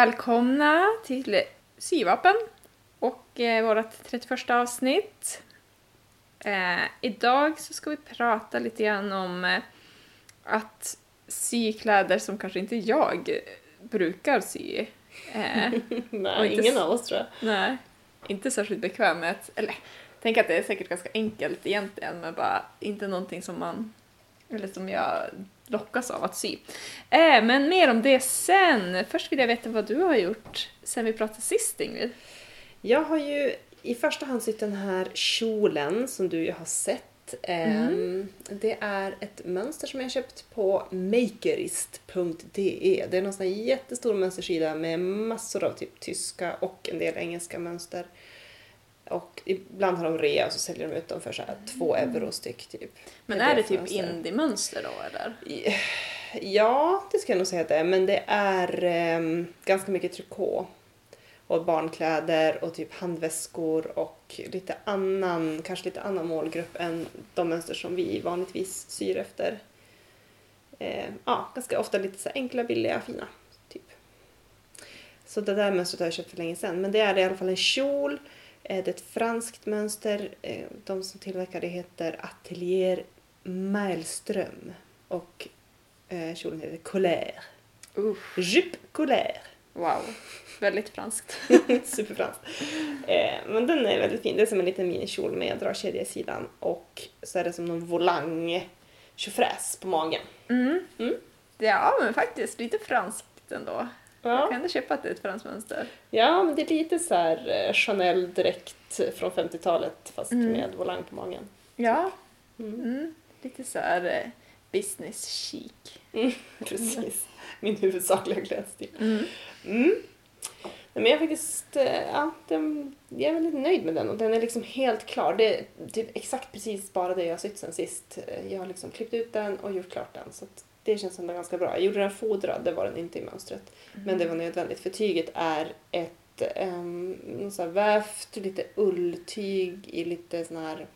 Välkomna till Syvapen och eh, vårt 31 avsnitt. Eh, idag så ska vi prata lite grann om eh, att sy kläder som kanske inte jag brukar sy. Eh, Nej, ingen av oss tror jag. nej, inte särskilt bekväm med att, eller tänker att det är säkert ganska enkelt egentligen men bara inte någonting som man, eller som jag lockas av att sy. Eh, men mer om det sen. Först vill jag veta vad du har gjort sen vi pratade sist Ingrid. Jag har ju i första hand sytt den här kjolen som du ju har sett. Ehm, Det är ett mönster som jag köpt på makerist.de. Det är någon sån här jättestor mönstersida med massor av typ tyska och en del engelska mönster. Och ibland har de rea och så säljer de ut dem för så här två euro styck typ. Men är det typ mönster. indie-mönster då eller? Ja, det ska jag nog säga att det är. Men det är ehm, ganska mycket trikå. Och barnkläder och typ handväskor och lite annan, kanske lite annan målgrupp än de mönster som vi vanligtvis syr efter. Eh, ja, ganska ofta lite så enkla, billiga, fina. Typ. Så det där mönstret har jag köpt för länge sedan. Men det är i alla fall en kjol. Det är ett franskt mönster. Eh, de som tillverkar det heter Atelier Maelström. Och Eh, kjolen heter Colère. Uh, Jupe Colère. wow, väldigt franskt. Superfranskt. Eh, men den är väldigt fin. Det är som en liten minikjol med dragkedja i sidan och så är det som någon volang tjofräs på magen. Mm. Mm. Ja, men faktiskt lite franskt ändå. Jag Ja. kan ändå köpa att det är ett franskt mönster. ja, men det är lite så här eh, Chanel direkt från 50-talet fast Mm. med volang på magen. Ja, Mm. mm. lite så här eh, business chic. Precis. Min huvudsakliga klädstil. Mm. Mm. Men jag är faktiskt eh, ja, den, jag är väldigt nöjd med den och den är liksom helt klar. Det är typ exakt precis bara det jag har sytt sen sist. Jag har liksom klippt ut den och gjort klart den. Så att det känns ändå ganska bra. Jag gjorde den fodrad, det var den inte i mönstret. Men det var nödvändigt för tyget är ett um, sån här vävt, lite ulltyg i lite sån här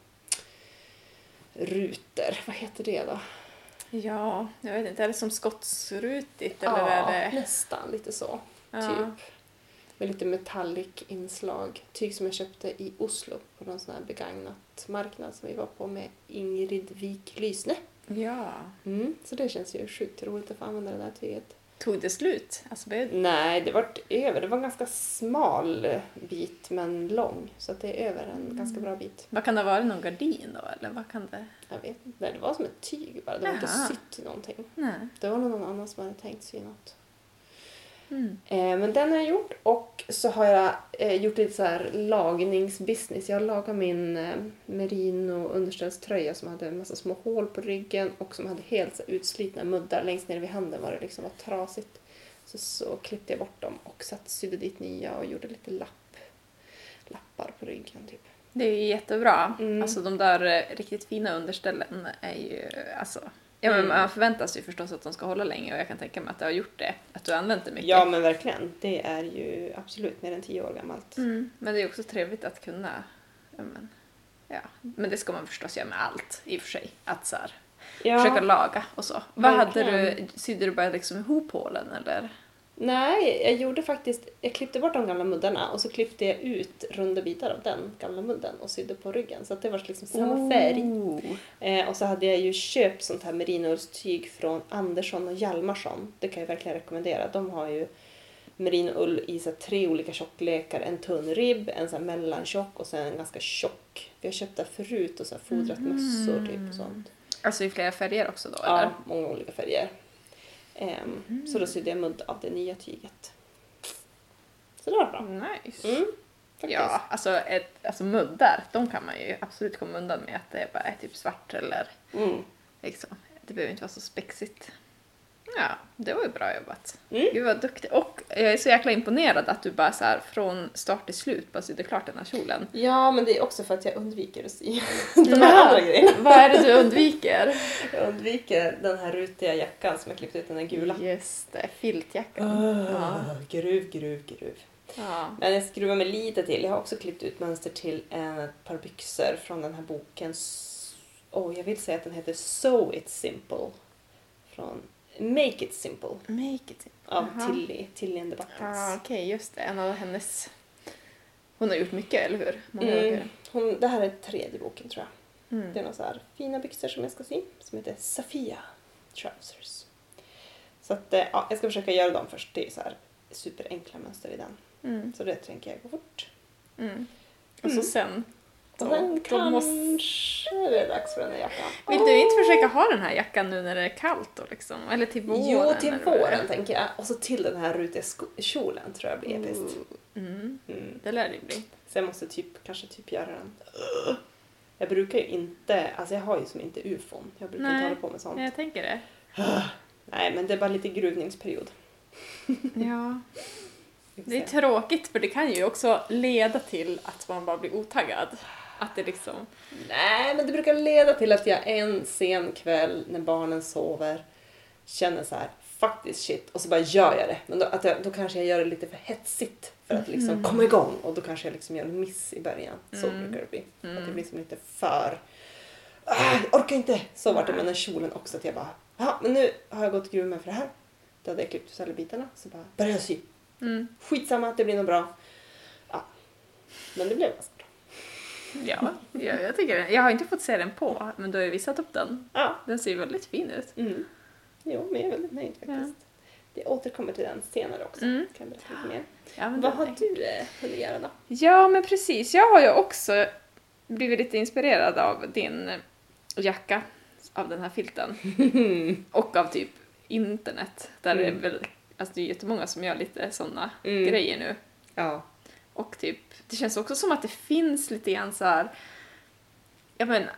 rutor. Vad heter det då? Ja, jag vet inte, är det som skottsrutigt eller ja, är det... nästan lite så. Ja. Typ. Med lite metallic inslag. Tyg som jag köpte i Oslo på någon sån här begagnat marknad som vi var på med Ingrid Wik Lysne. Ja. Mm, så det känns ju sjukt roligt att få använda det där tyget. Tog det slut? Alltså, blev... Nej, det var över. Det var en ganska smal bit men lång. Så att det är över en ganska bra bit. Vad kan det ha varit? Någon gardin då? Eller vad kan det... Jag vet inte. Nej, Det var som ett tyg bara. Det var inte sytt i någonting. Nej. Det var någon annan som hade tänkt sy något. Mm. Eh, men den har jag gjort och så har jag eh, gjort lite så här lagningsbusiness. Jag har lagat min eh, merino underställströja som hade en massa små hål på ryggen och som hade helt så utslitna muddar längst ner vid handen var det liksom var trasigt. Så, så klippte jag bort dem och satt, sydde dit nya och gjorde lite lapp, lappar på ryggen typ. Det är ju jättebra. Mm. Alltså de där riktigt fina underställen är ju, alltså... Ja, men Mm. man förväntas ju förstås att de ska hålla länge och jag kan tänka mig att du har gjort det. Att du har använt det mycket. Ja men verkligen. Det är ju absolut mer än tio år gammalt. Mm. Men det är också trevligt att kunna... Ja, men, ja. men det ska man förstås göra med allt i och för sig. Att så här, Ja. försöka laga och så. Vad hade du, Verkligen. sydde du bara liksom ihop hålen eller? Nej, jag gjorde faktiskt, jag klippte bort de gamla muddarna och så klippte jag ut runda bitar av den gamla mudden och sydde på ryggen så att det var liksom samma färg. Oh. Eh, och så hade jag ju köpt sånt här merinoullstyg från Andersson och Hjalmarsson. Det kan jag verkligen rekommendera. De har ju merinoull i så tre olika tjocklekar. En tunn ribb, en så här mellantjock och sen en ganska tjock. Vi har köpt det förut och så fodrat mössor typ och sånt. Alltså i flera färger också då Ja, eller? många olika färger. Ehm, Så då sydde jag mudd av det nya tyget. Så det var bra. Nice. Mm. Ja, alltså, ett, alltså muddar, de kan man ju absolut komma undan med att det bara är typ svart eller Mm. liksom. Det behöver inte vara så spexigt. Ja, det var ju bra jobbat. Mm. Gud vad duktig. Och jag är så jäkla imponerad att du bara så här från start till slut bara sydde klart den här kjolen. Ja, men det är också för att jag undviker att sy de här andra grejerna. Vad är det du undviker? Jag undviker den här rutiga jackan som jag klippt ut, den här gula. Just det, filtjackan. Ja. Ah, Gruv, gruv, gruv. Ja. Men jag skruvar mig lite till. Jag har också klippt ut mönster till ett par byxor från den här boken. Oh, jag vill säga att den heter So It's Simple. Från Make It Simple Make it. av Jaha. Tilly, Tilly and the Buttons. Ja, okej, just det. En av hennes... Hon har gjort mycket, eller hur? Många Mm. Hon, det här är tredje boken tror jag. Mm. Det är några så här fina byxor som jag ska sy som heter Safia Trousers. Så att, eh, ja, jag ska försöka göra dem först. Det är så här superenkla mönster i den. Mm. Så det tänker jag gå fort. Mm. Och så Mm. sen... Då- då kanske måste- är det dags för den här jackan. Vill du inte försöka ha den här jackan nu när det är kallt då liksom? Eller till våren? Jo, till är? våren tänker jag. Och så till den här rutiga kjolen tror jag blir episkt. Mm. Mm. Det lär det bli. Så jag måste typ, kanske typ göra den. Jag brukar ju inte, alltså jag har ju som inte ufon. Jag brukar Nej. inte hålla på med sånt. Jag tänker det. Nej, men det är bara lite gruvningsperiod. Ja. Det är tråkigt för det kan ju också leda till att man bara blir otaggad. Att det liksom... Nej, men det brukar leda till att jag en sen kväll när barnen sover känner så här, faktiskt shit, och så bara gör jag det. Men då, att jag, då kanske jag gör det lite för hetsigt för att liksom komma igång och då kanske jag liksom gör en miss i början. Så Mm. brukar det bli. Att det Mm. blir som lite för... Ah, orkar inte! Så var det med den kjolen också, att jag bara, ja men nu har jag gått gruv med för det här. Då hade jag klippt isär bitarna, så bara började jag sy. Mm. Skitsamma, det blir nog bra. Ja. Men det blev ganska bra. Ja, jag, jag tycker det. Jag har inte fått se den på, men du har ju visat upp den. Ja. Den ser ju väldigt fin ut. Mm. Jo, men jag är väldigt nöjd faktiskt. Det återkommer till den senare också. Mm. Kan berätta lite mer. Ja, Vad har du eh, hunnit göra då? Ja, men precis. Jag har ju också blivit lite inspirerad av din jacka, av den här filten. Och av typ internet, där det är Mm. väl, alltså det är jättemånga som gör lite sådana Mm. grejer nu. Ja. Och typ, det känns också som att det finns lite grann så här, jag menar,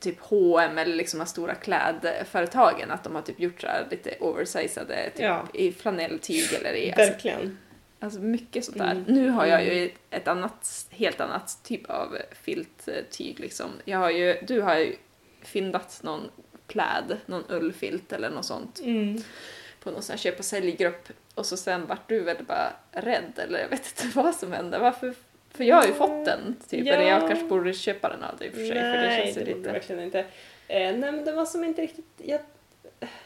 typ H&M eller liksom de stora klädföretagen, att de har typ gjort så lite oversizade, typ Ja. i flanelltyg eller i, alltså, Verkligen. alltså mycket sånt där. Mm. Nu har jag Mm. ju ett annat, helt annat typ av filttyg liksom. Jag har ju, du har ju fyndat någon pläd, någon ullfilt eller något sånt Mm. På någon sån här köp och säljgrupp och så sen vart du väl bara rädd eller jag vet inte vad som hände. Varför? För jag har ju fått den typ, Ja. eller jag kanske borde köpa den av dig för sig för det Nej, känns det ju borde lite... verkligen inte. Eh, nej, men det var som inte riktigt... Jag,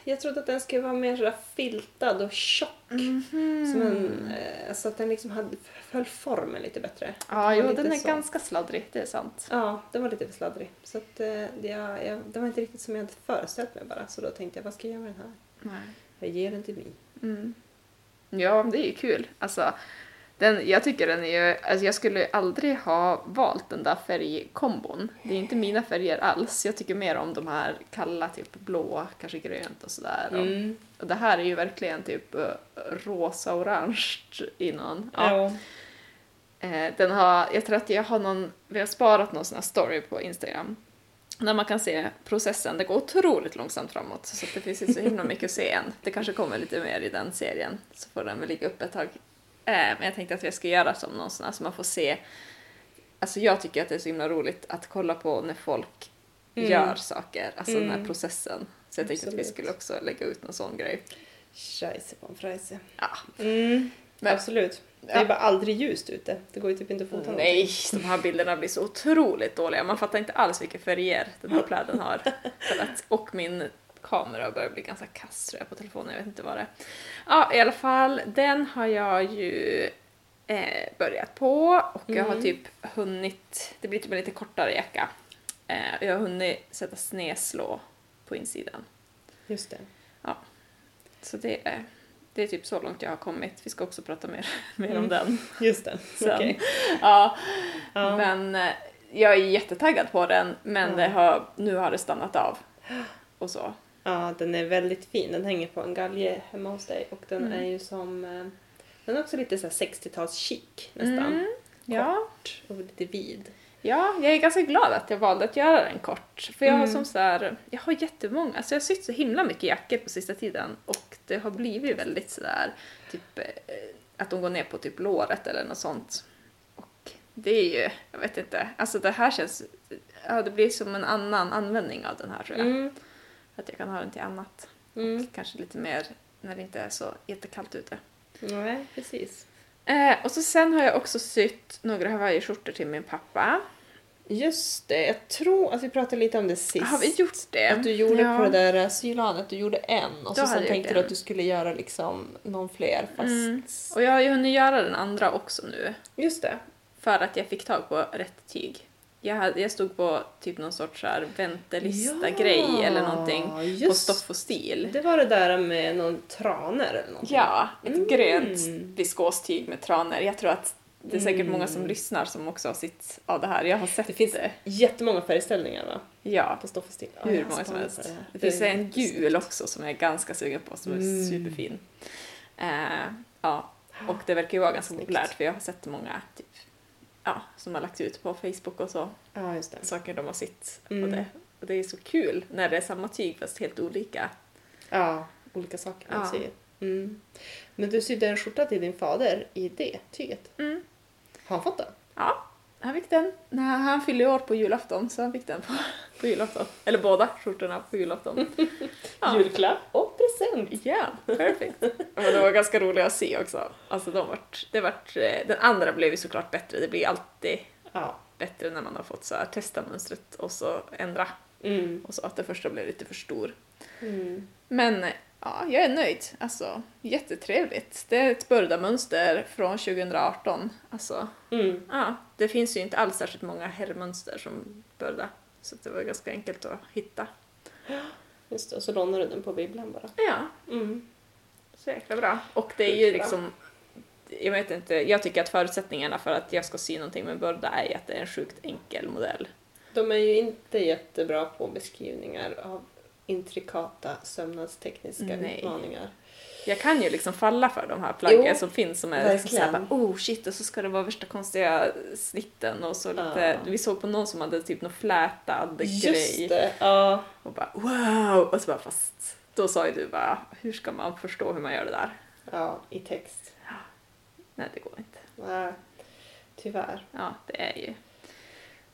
jag trodde att den skulle vara mer sådär filtad och tjock. Mhm. Som en, eh, så att den liksom hade, höll formen lite bättre. Ja, Den jo den är så. ganska sladdrig, det är sant. Ja, den var lite för sladdrig. Så att, eh, det, jag, jag, den var inte riktigt som jag hade föreställt mig bara. Så då tänkte jag, vad ska jag göra med den här? Nej. Jag ger den till mig. Mm. Ja, det är ju kul. Alltså, den, jag tycker den är ju, alltså jag skulle aldrig ha valt den där färgkombon. Det är inte mina färger alls. Jag tycker mer om de här kalla, typ blå, kanske grönt och sådär. Och, Mm. och det här är ju verkligen typ eh, rosa-orange i någon. Ja. Eh, den har, jag tror att jag har någon, vi har sparat någon sån här story på Instagram. Där man kan se processen, det går otroligt långsamt framåt så det finns inte så himla mycket att se än. Det kanske kommer lite mer i den serien så får den väl ligga uppe ett tag. Eh, men jag tänkte att jag ska göra som någon sån här så man får se. Alltså jag tycker att det är så himla roligt att kolla på när folk Mm. gör saker, alltså den här Mm. processen. Så jag tänkte att vi Absolut. skulle också lägga ut någon sån grej. Scheisse på en. Ja. Mm. Men- Absolut. Det Ja. är bara aldrig ljust ute. Det går ju typ inte att fota Nej, de här bilderna blir så otroligt dåliga. Man fattar inte alls vilka färger den här pläden har. Och min kamera börjar bli ganska kass tror jag på telefonen, jag vet inte vad det är. Ja, i alla fall, den har jag ju eh, börjat på och jag har Mm. typ hunnit, det blir typ en lite kortare jacka. Eh, jag har hunnit sätta snedslå på insidan. Just det. Så det är, det är typ så långt jag har kommit. Vi ska också prata mer, mer om Mm. den. Just det. Okej. Ja, Ja. men eh, jag är jättetaggad på den men Ja. har, nu har det stannat av. Och så. Ja, den är väldigt fin. Den hänger på en galge hemma hos dig och den Mm. är ju som... eh, Den är också lite så här 60-tals chic nästan. Mm, ja. Kort och lite vid. ja, jag är ganska glad att jag valde att göra den kort. För jag har Mm. som så här, jag har jättemånga, alltså jag har sytt så himla mycket jackor på sista tiden och det har blivit väldigt sådär, typ eh, att de går ner på typ låret eller något sånt. Och det är ju, jag vet inte, alltså det här känns, ja det blir som en annan användning av den här tror jag. Mm. Att jag kan ha den till annat. Mm. Kanske lite mer när det inte är så jättekallt ute. Nej, precis. Eh, och så sen har jag också sytt några hawaiiskjortor till min pappa. Just det, jag tror att vi pratade lite om det sist. Har vi gjort det? Att du gjorde Ja. på det där asyllandet, du gjorde en och Då så sen tänkte du att du skulle göra liksom någon fler fast... Mm. Och jag har ju hunnit göra den andra också nu. Just det. För att jag fick tag på rätt tyg. Jag, hade, jag stod på typ någon sorts väntelista-grej eller någonting på stoff och stil. Det var det där med någon traner eller någonting. Ja, ett Mm. grönt viskostyg med tranor. Jag tror att det är säkert Mm. många som lyssnar som också har sett av det här. Jag har sett Det finns det. Jättemånga färgställningar va? Ja, På stoff och stil. Ja, hur många som helst. det. Det finns är en gul också som jag är ganska sugen på som är Mm. superfin. Eh, ja, och det verkar ju vara ganska Snyggt. populärt för jag har sett många typ, ja, som har lagt ut på Facebook och så. Ja, just det. saker de har sett. Mm. Och, det, och det är så kul när det är samma tyg fast helt olika. Ja, olika saker man Ja. ser. Mm. Men du sydde en skjorta till din fader i det tyget. Mm. Har han fått den? Ja, han fick den. när han fyllde år på julafton så han fick den på, på julafton. Eller båda skjortorna på julafton. Ja. Julklapp och present! Ja, perfekt. Och det var ganska roligt att se också. Alltså de vart, det vart, eh, den andra blev ju såklart bättre. Det blir alltid Ja. bättre när man har fått så här, testa mönstret och så ändra. Mm. Och så att det första blev lite för stor. Mm. Men ja, jag är nöjd. Alltså, jättetrevligt. Det är ett Burda-mönster från 2018. Alltså, Mm. ja, det finns ju inte alls särskilt många herrmönster som Burda. Så det var ganska enkelt att hitta. Just det, och så lånar du den på bibblan bara. Ja, Mm. så jäkla bra. Och det är ju liksom, jag vet inte, jag tycker att förutsättningarna för att jag ska sy någonting med Burda är ju att det är en sjukt enkel modell. De är ju inte jättebra på beskrivningar av intrikata sömnadstekniska Nej. utmaningar. Jag kan ju liksom falla för de här plaggen som finns som är liksom såhär oh shit och så ska det vara värsta konstiga snitten och så lite, Ja. vi såg på någon som hade typ någon flätad grej Just det, ja. och bara wow och så bara fast då sa ju du bara hur ska man förstå hur man gör det där? Ja, i text. Nej det går inte. Nej, tyvärr. Ja det är ju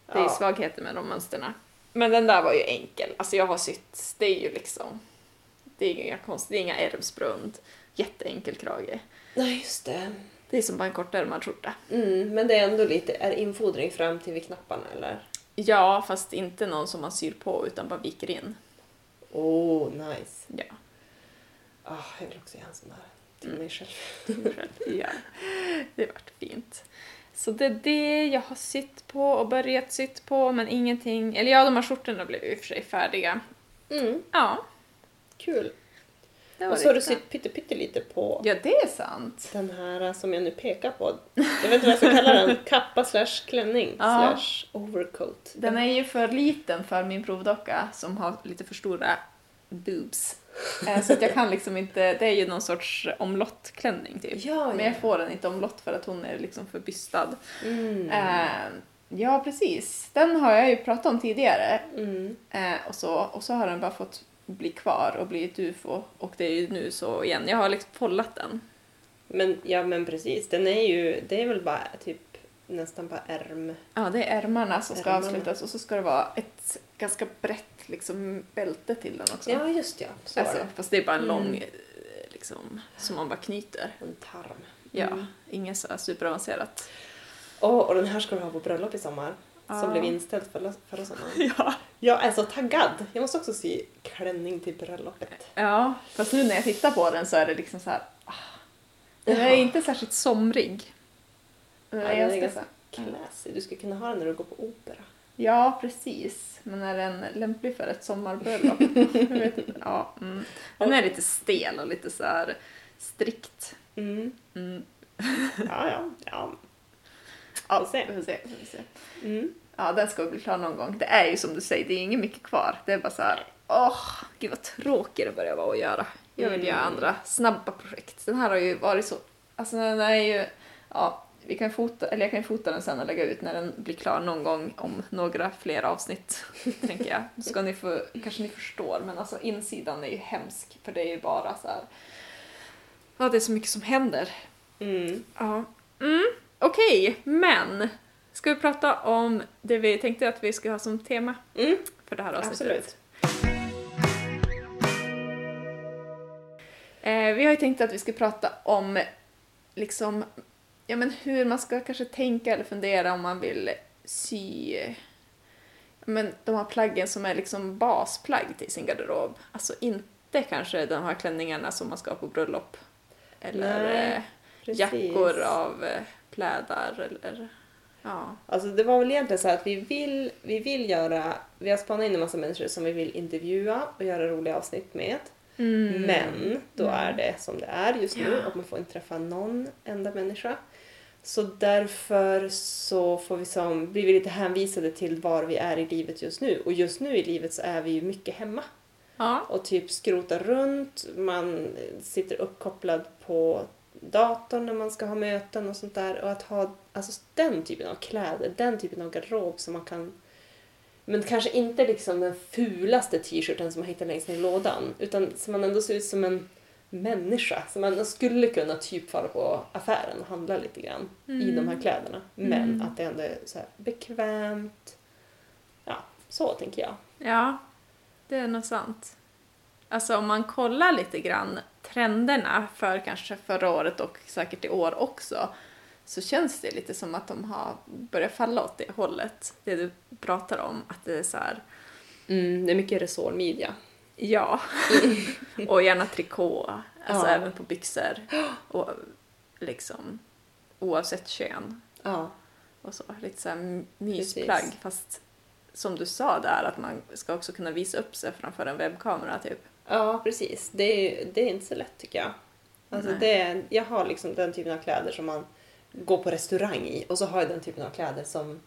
det är ju Ja. svagheter med de mönsterna. Men den där var ju enkel, alltså jag har sytt, det är ju liksom det är inga konst, det är inga ärmsbrund, jätteenkel krage. Nej, just det. Det är som bara en kortärmad skjorta. Mm, men det är ändå lite, är infodring fram till vid knapparna eller? Ja, fast inte någon som man syr på utan bara viker in. Oh, nice. Ja, Ah, jag vill också göra en sån där till Mm. mig själv. ja. det vart fint. Så det är det jag har sytt på och börjat sytt på men ingenting, eller ja de här skjortorna blev i och för sig färdiga. Mm, Ja, kul. Och så har du sytt pytte, pytte lite på Ja, det är sant. den här som jag nu pekar på. Jag vet inte vad jag ska kalla den. Kappa slash klänning Ja. slash overcoat. Den är ju för liten för min provdocka som har lite för stora boobs. Eh, Så att jag kan liksom inte, det är ju någon sorts omlottklänning typ. Ja, Men jag får den inte omlott för att hon är liksom för bystad. Mm. Eh, ja, precis. Den har jag ju pratat om tidigare. Mm. Eh, och, så, och så har den bara fått bli kvar och bli ett ufo. Och det är ju nu så igen. Jag har liksom follat den. Men, ja men precis, den är ju, det är väl bara typ nästan bara ärm. Ja, det är ärmarna som ska Ärmarna. avslutas och så ska det vara ett ganska brett liksom, bälte till den också. Ja just ja, så alltså, det. fast det är bara en Mm. lång eh, liksom, som man bara knyter. En tarm. Ja, Mm. inget så superavancerat. Åh, och den här ska du ha på bröllop i sommar. Ja. Som blev inställt förra, förra sommaren. Ja. Jag är så taggad! Jag måste också sy klänning till bröllopet. ja, fast nu när jag tittar på den så är det liksom så här. ah, Den är Jaha. inte särskilt somrig. Den Ja, är den är ganska ganska classy. Du skulle kunna ha den när du går på opera. Ja, precis. Men är den lämplig för ett sommarbröllop? Jag vet inte. Ja, mm. Den är lite stel och lite så här strikt. Mm. Mm. Ja, ja, ja. Ja, Får se. vi får se. vi får se. Mm. Ja, den ska bli klar någon gång. Det är ju som du säger, det är inget mycket kvar. Det är bara så här, åh, gud vad tråkigt det börjar vara att göra. Jag vill Mm. göra andra snabba projekt. Den här har ju varit så, alltså den är ju, ja, vi kan fota, eller jag kan fota den sen och lägga ut när den blir klar någon gång om några fler avsnitt, tänker jag. Då ska ni få, kanske ni förstår, men alltså insidan är ju hemsk, för det är ju bara så här, ja det är så mycket som händer. Mm. Ja. Mm, Okej, men ska vi prata om det vi tänkte att vi ska ha som tema Mm. för det här avsnittet? Absolut. Eh, vi har ju tänkt att vi ska prata om liksom, ja men hur man ska kanske tänka eller fundera om man vill sy Men de här plaggen som är liksom basplagg till sin garderob. Alltså inte kanske de här klänningarna som man ska ha på bröllop. Eller Nej, eh, jackor av eh, plädar eller... Ja. Alltså det var väl egentligen så här att vi vill, vi vill göra, vi har spanat in en massa människor som vi vill intervjua och göra roliga avsnitt med. Mm. Men då är det som det är just nu och man får inte träffa någon enda människa. Så därför så får vi som, blir vi lite hänvisade till var vi är i livet just nu. Och just nu i livet så är vi ju mycket hemma. Ja. och typ skrotar runt. Man sitter uppkopplad på datorn när man ska ha möten och sånt där. Och att ha alltså, den typen av kläder, den typen av garderob som man kan... Men kanske inte liksom den fulaste t-shirten som man hittar längst ner i lådan. Utan som man ändå ser ut som en människa. Som man skulle kunna typ fara på affären och handla lite grann i de här kläderna. Men Mm. att det ändå är så bekvämt. Ja, så tänker jag. Ja, det är nog sant. Alltså om man kollar lite grann trenderna för kanske förra året och säkert i år också så känns det lite som att de har börjat falla åt det hållet. Det du pratar om, att det är så här, Mm, det är mycket resårmidja. Ja, och gärna trikå, alltså Ja. även på byxor och liksom oavsett kön Ja. och så. Lite så här mysplagg Precis. fast som du sa där att man ska också kunna visa upp sig framför en webbkamera typ. Ja, precis. Det är, det är inte så lätt tycker jag. Alltså Nej. det är, jag har liksom den typen av kläder som man går på restaurang i och så har jag den typen av kläder som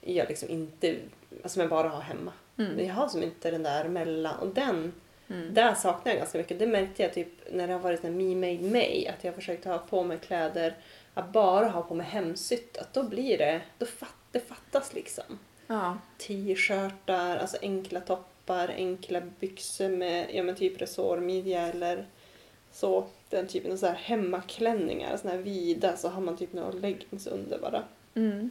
jag liksom inte, alltså jag bara har hemma. Mm. Jag har som inte den där mellan och den, Mm. där saknar jag ganska mycket. Det märkte jag typ när det har varit en me made me att jag försökt ha på mig kläder att bara ha på mig hemsytt. Att då blir det, då fatt, det fattas liksom. Ja. t-shirtar, alltså enkla toppar, enkla byxor med ja, men typ resårmidja eller så. Den typen av så här hemmaklänningar, såna här vida, så har man typ några leggings under bara. Mm.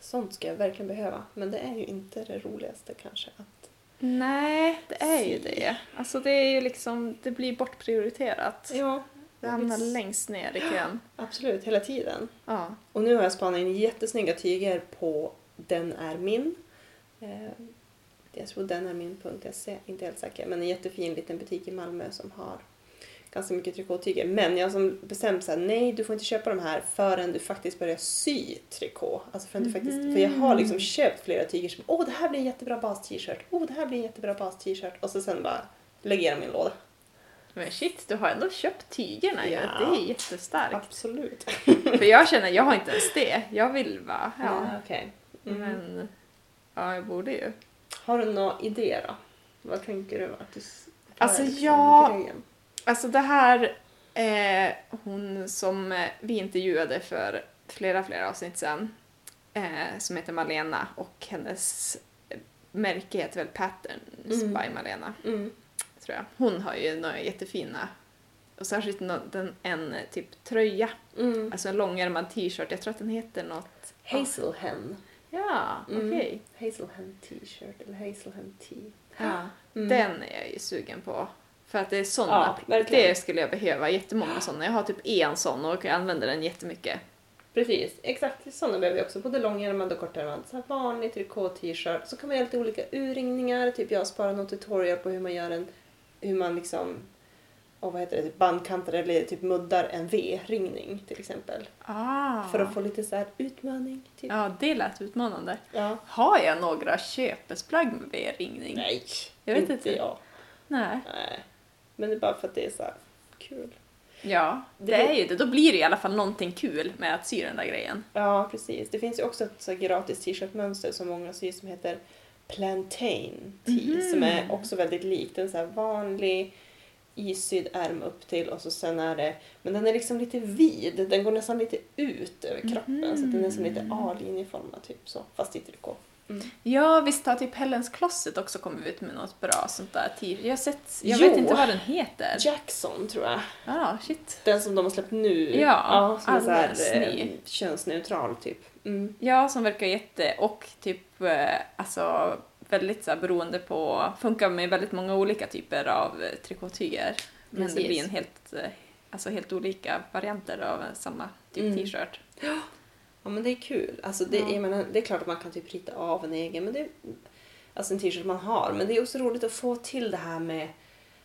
Sånt ska jag verkligen behöva, men det är ju inte det roligaste kanske. Att... Nej, det är ju det. Alltså det är ju liksom, det blir bortprioriterat. Ja, Det hamnar längst ner i kön. absolut, hela tiden. Ja. Och nu har jag spanat in jättesnygga tyger på Den är min. Eh, Jag tror den är min.se, inte helt säker. Men en jättefin liten butik i Malmö som har ganska mycket trikåtyger. Men jag har som bestämt så här, nej du får inte köpa de här förrän du faktiskt börjar sy trikå. Alltså förrän du faktiskt, för jag har liksom köpt flera tyger som, åh det här blir en jättebra bas-t-shirt, åh det här blir en jättebra bas-t-shirt. Och så sen bara lägger jag dem i en låda. Men shit, du har ändå köpt tygerna ju. Ja. Det är jättestarkt. Absolut. För jag känner, jag har inte ens det. Jag vill bara, ja. Ja, okej. Mm. Men, ja jag borde ju. Har du några idéer då? Vad tänker du att du... Alltså, jag- grejen? Alltså det här, eh, hon som eh, vi intervjuade för flera, flera avsnitt sedan, eh, som heter Malena och hennes eh, märke heter väl Patterns Mm. by Malena, Mm. tror jag. Hon har ju några jättefina, och särskilt en eh, typ tröja, Mm. alltså en långärmad t-shirt, jag tror att den heter något... Hazelhen. Ja, Mm. okej. Hazelhen t-shirt eller Hazelhen tee. Ja, Mm. Den är jag ju sugen på. För att det är såna, Ja, det skulle jag behöva, jättemånga såna. Jag har typ en sån och jag använder den jättemycket. Precis, exakt sådana behöver vi också. Både långärmad och kortärmad. Så här vanlig trikå-t-shirt. Så kan man göra lite olika urringningar. Typ jag sparar någon tutorial på hur man gör en, hur man liksom, och vad heter det, typ bandkantar eller typ muddar en V-ringning till exempel. Ah. För att få lite så här utmaning. Typ. Ja, det lät utmanande. Ja. Har jag några köpesplagg med V-ringning? Nej, Jag vet inte inte. jag. Nej. Nej. Men det är bara för att det är så kul. Ja, det, Det är ju det. Då blir det i alla fall någonting kul med att sy den där grejen. Ja, precis. Det finns ju också ett så gratis t-shirtmönster som många syr som heter Plantain Tee Mhm. som är också väldigt likt. En så här vanlig isydd ärm upp till och så sen är det, men den är liksom lite vid. Den går nästan lite ut över kroppen så att den är som lite Mhm. A-linjeformad typ så, fast i trikå. Mm. Ja, visst har typ Hellens Closet också kommit ut med något bra sånt där t Jag har sett, jag Jo. vet inte vad den heter. Jackson tror jag. Ja, shit. Den som de har släppt nu. Ja, som är så här, alldeles ny. eh, könsneutral typ. Mm. Ja, som verkar jätte... Och typ eh, alltså väldigt så här, beroende på... Funkar med väldigt många olika typer av eh, trikåtyger. Men Precis. det blir en helt, eh, alltså helt olika varianter av samma typ Mm. t-shirt. Ja men det är kul. Alltså det, Ja. menar, det är klart att man kan typ rita av en egen men det, alltså en t-shirt man har. Men det är också roligt att få till det här med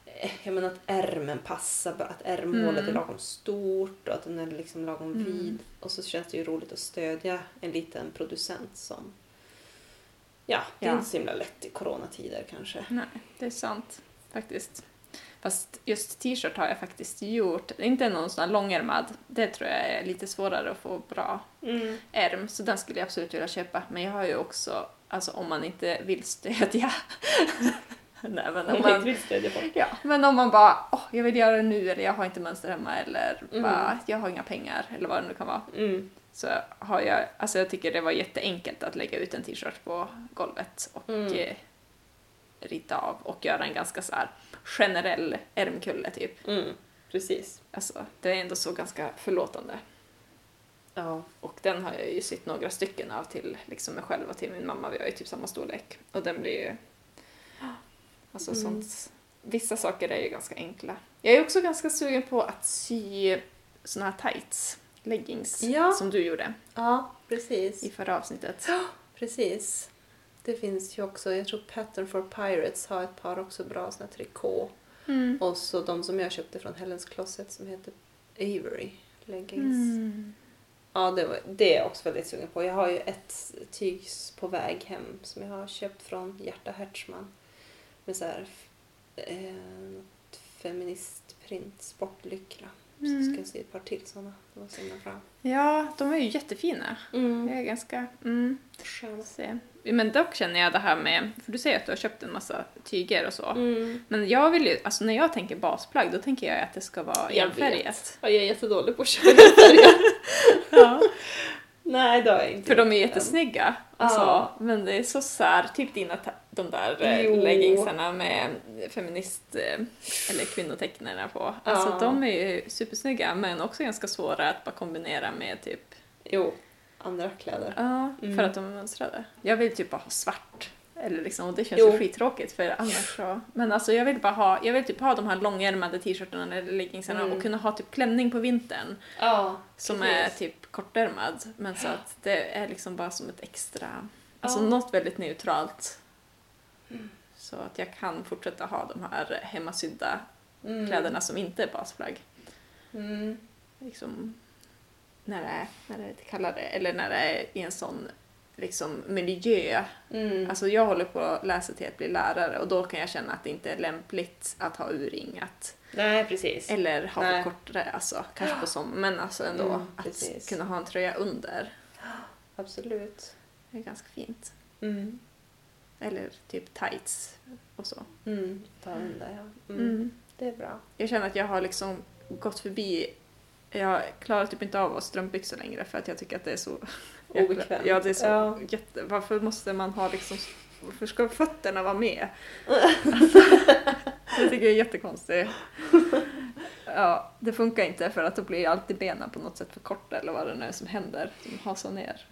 eh, jag menar att ärmen passar, att ärmhålet Mm. är lagom stort och att den är liksom lagom Mm. vid. Och så känns det ju roligt att stödja en liten producent som... Ja, det är Ja. inte så himla lätt i coronatider kanske. Nej, det är sant faktiskt. Fast just t-shirt har jag faktiskt gjort. Inte någon sån här långärmad. Det tror jag är lite svårare att få bra Mm. ärm, så den skulle jag absolut vilja köpa. Men jag har ju också, alltså om man inte vill stödja. Nej, men om man ja, men om man bara, åh, jag vill göra det nu eller jag har inte mönster hemma eller Mm. bara, jag har inga pengar eller vad det nu kan vara. Mm. Så har jag, alltså jag tycker det var jätteenkelt att lägga ut en t-shirt på golvet och Mm. eh, rita av och göra en ganska så här generell ärmkulle typ. Mm. Precis. Alltså det är ändå så ganska förlåtande. Ja. Och den har jag ju sytt några stycken av till liksom mig själv och till min mamma. Vi har ju typ samma storlek. Och den blir ju... Alltså Mm. sånt... Vissa saker är ju ganska enkla. Jag är också ganska sugen på att sy såna här tights, leggings, Ja. som du gjorde ja, precis. i förra avsnittet. Precis. Det finns ju också, jag tror Pattern for Pirates har ett par också bra såna trikå. Mm. Och så de som jag köpte från Hellens Closet som heter Avery leggings. Mm. Ja, det, var, det är jag också väldigt sugen på. Jag har ju ett tyg på väg hem som jag har köpt från Hjärta Hertzman. Med så här eh, feministprint, sportlyckra. Så Mm. ska jag se ett par till sådana. De var så himla bra. Ja, de är ju jättefina. Mm. Jag är ganska... Mm. Sköna. Men dock känner jag det här med, för du säger att du har köpt en massa tyger och så. Mm. Men jag vill ju, alltså när jag tänker basplagg då tänker jag att det ska vara Jag enfärgat. Ja, jag är jättedålig på att köra. Ja. Nej, det har jag inte För de är jättesnygga. Alltså, Ja. Men det är så sär, typ dina de där eh, Jo. leggingsarna med feminist eh, eller kvinnotecknarna på. Alltså Ja. de är ju supersnygga men också ganska svåra att bara kombinera med typ, Jo, andra kläder. ja, Mm. för att de är mönstrade. Jag vill typ bara ha svart. Eller liksom, och det känns Jo. ju skittråkigt för annars så. Men alltså jag vill bara ha, jag vill typ ha de här långärmade t-shirtarna eller leggingsarna Mm. och kunna ha typ klänning på vintern. Ja, Som precis. är typ kortärmad, men så att det är liksom bara som ett extra, alltså Ja. något väldigt neutralt. Så att jag kan fortsätta ha de här hemmasydda Mm. kläderna som inte är basplagg. Mm. Liksom när det, är, när det är lite kallare, eller när det är i en sån liksom miljö. Mm. Alltså jag håller på att läsa till att bli lärare och då kan jag känna att det inte är lämpligt att ha urringat. Nej, precis. Eller ha Nej. kortare, alltså kanske på sommaren, men alltså ändå Mm, att precis. kunna ha en tröja under. Absolut. Det är ganska fint. Mm. Eller typ tights och så. Mm. Ta under, ja. Mm. Mm. Det är bra. Jag känner att jag har liksom gått förbi jag klarar typ inte av att ha strumpbyxor längre för att jag tycker att det är så Obekvämt. Ja, det är så Ja. jätte... Varför måste man ha liksom... Varför ska fötterna vara med? jag tycker det är jättekonstigt. Ja, det funkar inte för att då blir alltid benen på något sätt för korta eller vad det nu är som händer. De hasar ner.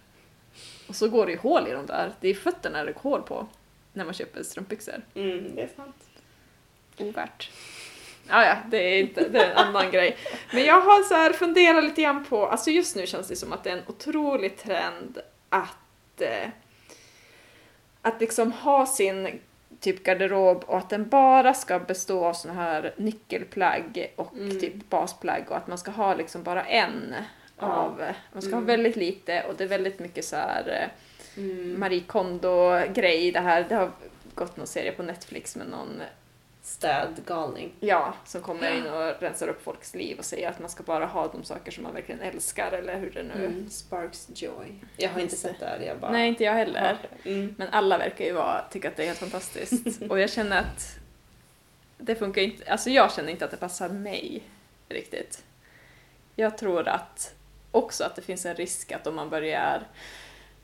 Och så går det ju hål i dem där. Det är fötterna det går hål på när man köper strumpbyxor. Mm, det är sant. Ovärt. Ja, ja, det är, inte, det är en annan grej. Men jag har så här funderat lite grann på, alltså just nu känns det som att det är en otrolig trend att, eh, att liksom ha sin typ garderob och att den bara ska bestå av såna här nyckelplagg och Mm. typ basplagg och att man ska ha liksom bara en av, man ska ha Mm. väldigt lite och det är väldigt mycket så här eh, Mm. Marie Kondo-grej det här, det har gått någon serie på Netflix med någon Städgalning. Ja, som kommer in och rensar upp folks liv och säger att man ska bara ha de saker som man verkligen älskar eller hur det nu... Mm. Sparks Joy. Jag har inte sett det här, jag bara... Nej, inte jag heller. Mm. Men alla verkar ju vara, tycka att det är helt fantastiskt. och jag känner att det funkar inte, alltså jag känner inte att det passar mig riktigt. Jag tror att också att det finns en risk att om man börjar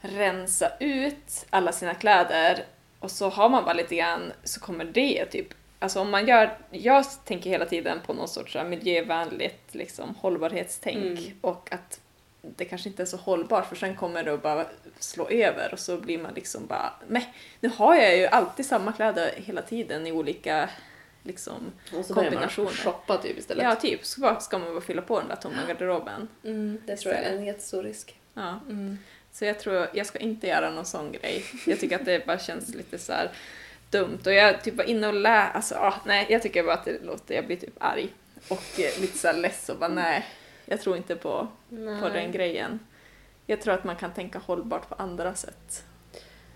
rensa ut alla sina kläder och så har man bara lite grann så kommer det typ Alltså om man gör, jag tänker hela tiden på någon sorts så här miljövänligt liksom, hållbarhetstänk Mm. och att det kanske inte är så hållbart för sen kommer det att bara slå över och så blir man liksom bara men nu har jag ju alltid samma kläder hela tiden i olika liksom Och så börjar man kombinationer. shoppa typ istället. Ja, typ. Ska, ska man bara fylla på den där tomma garderoben. Mm, det tror jag är en jättestor risk. Ja. Mm. Så jag tror, jag ska inte göra någon sån grej. Jag tycker att det bara känns lite så här dumt. Och jag typ var inne och lä, alltså ah, nej, jag tycker bara att det låter, jag blir typ arg. Och eh, lite så här less och bara nej, jag tror inte på, på den grejen. Jag tror att man kan tänka hållbart på andra sätt.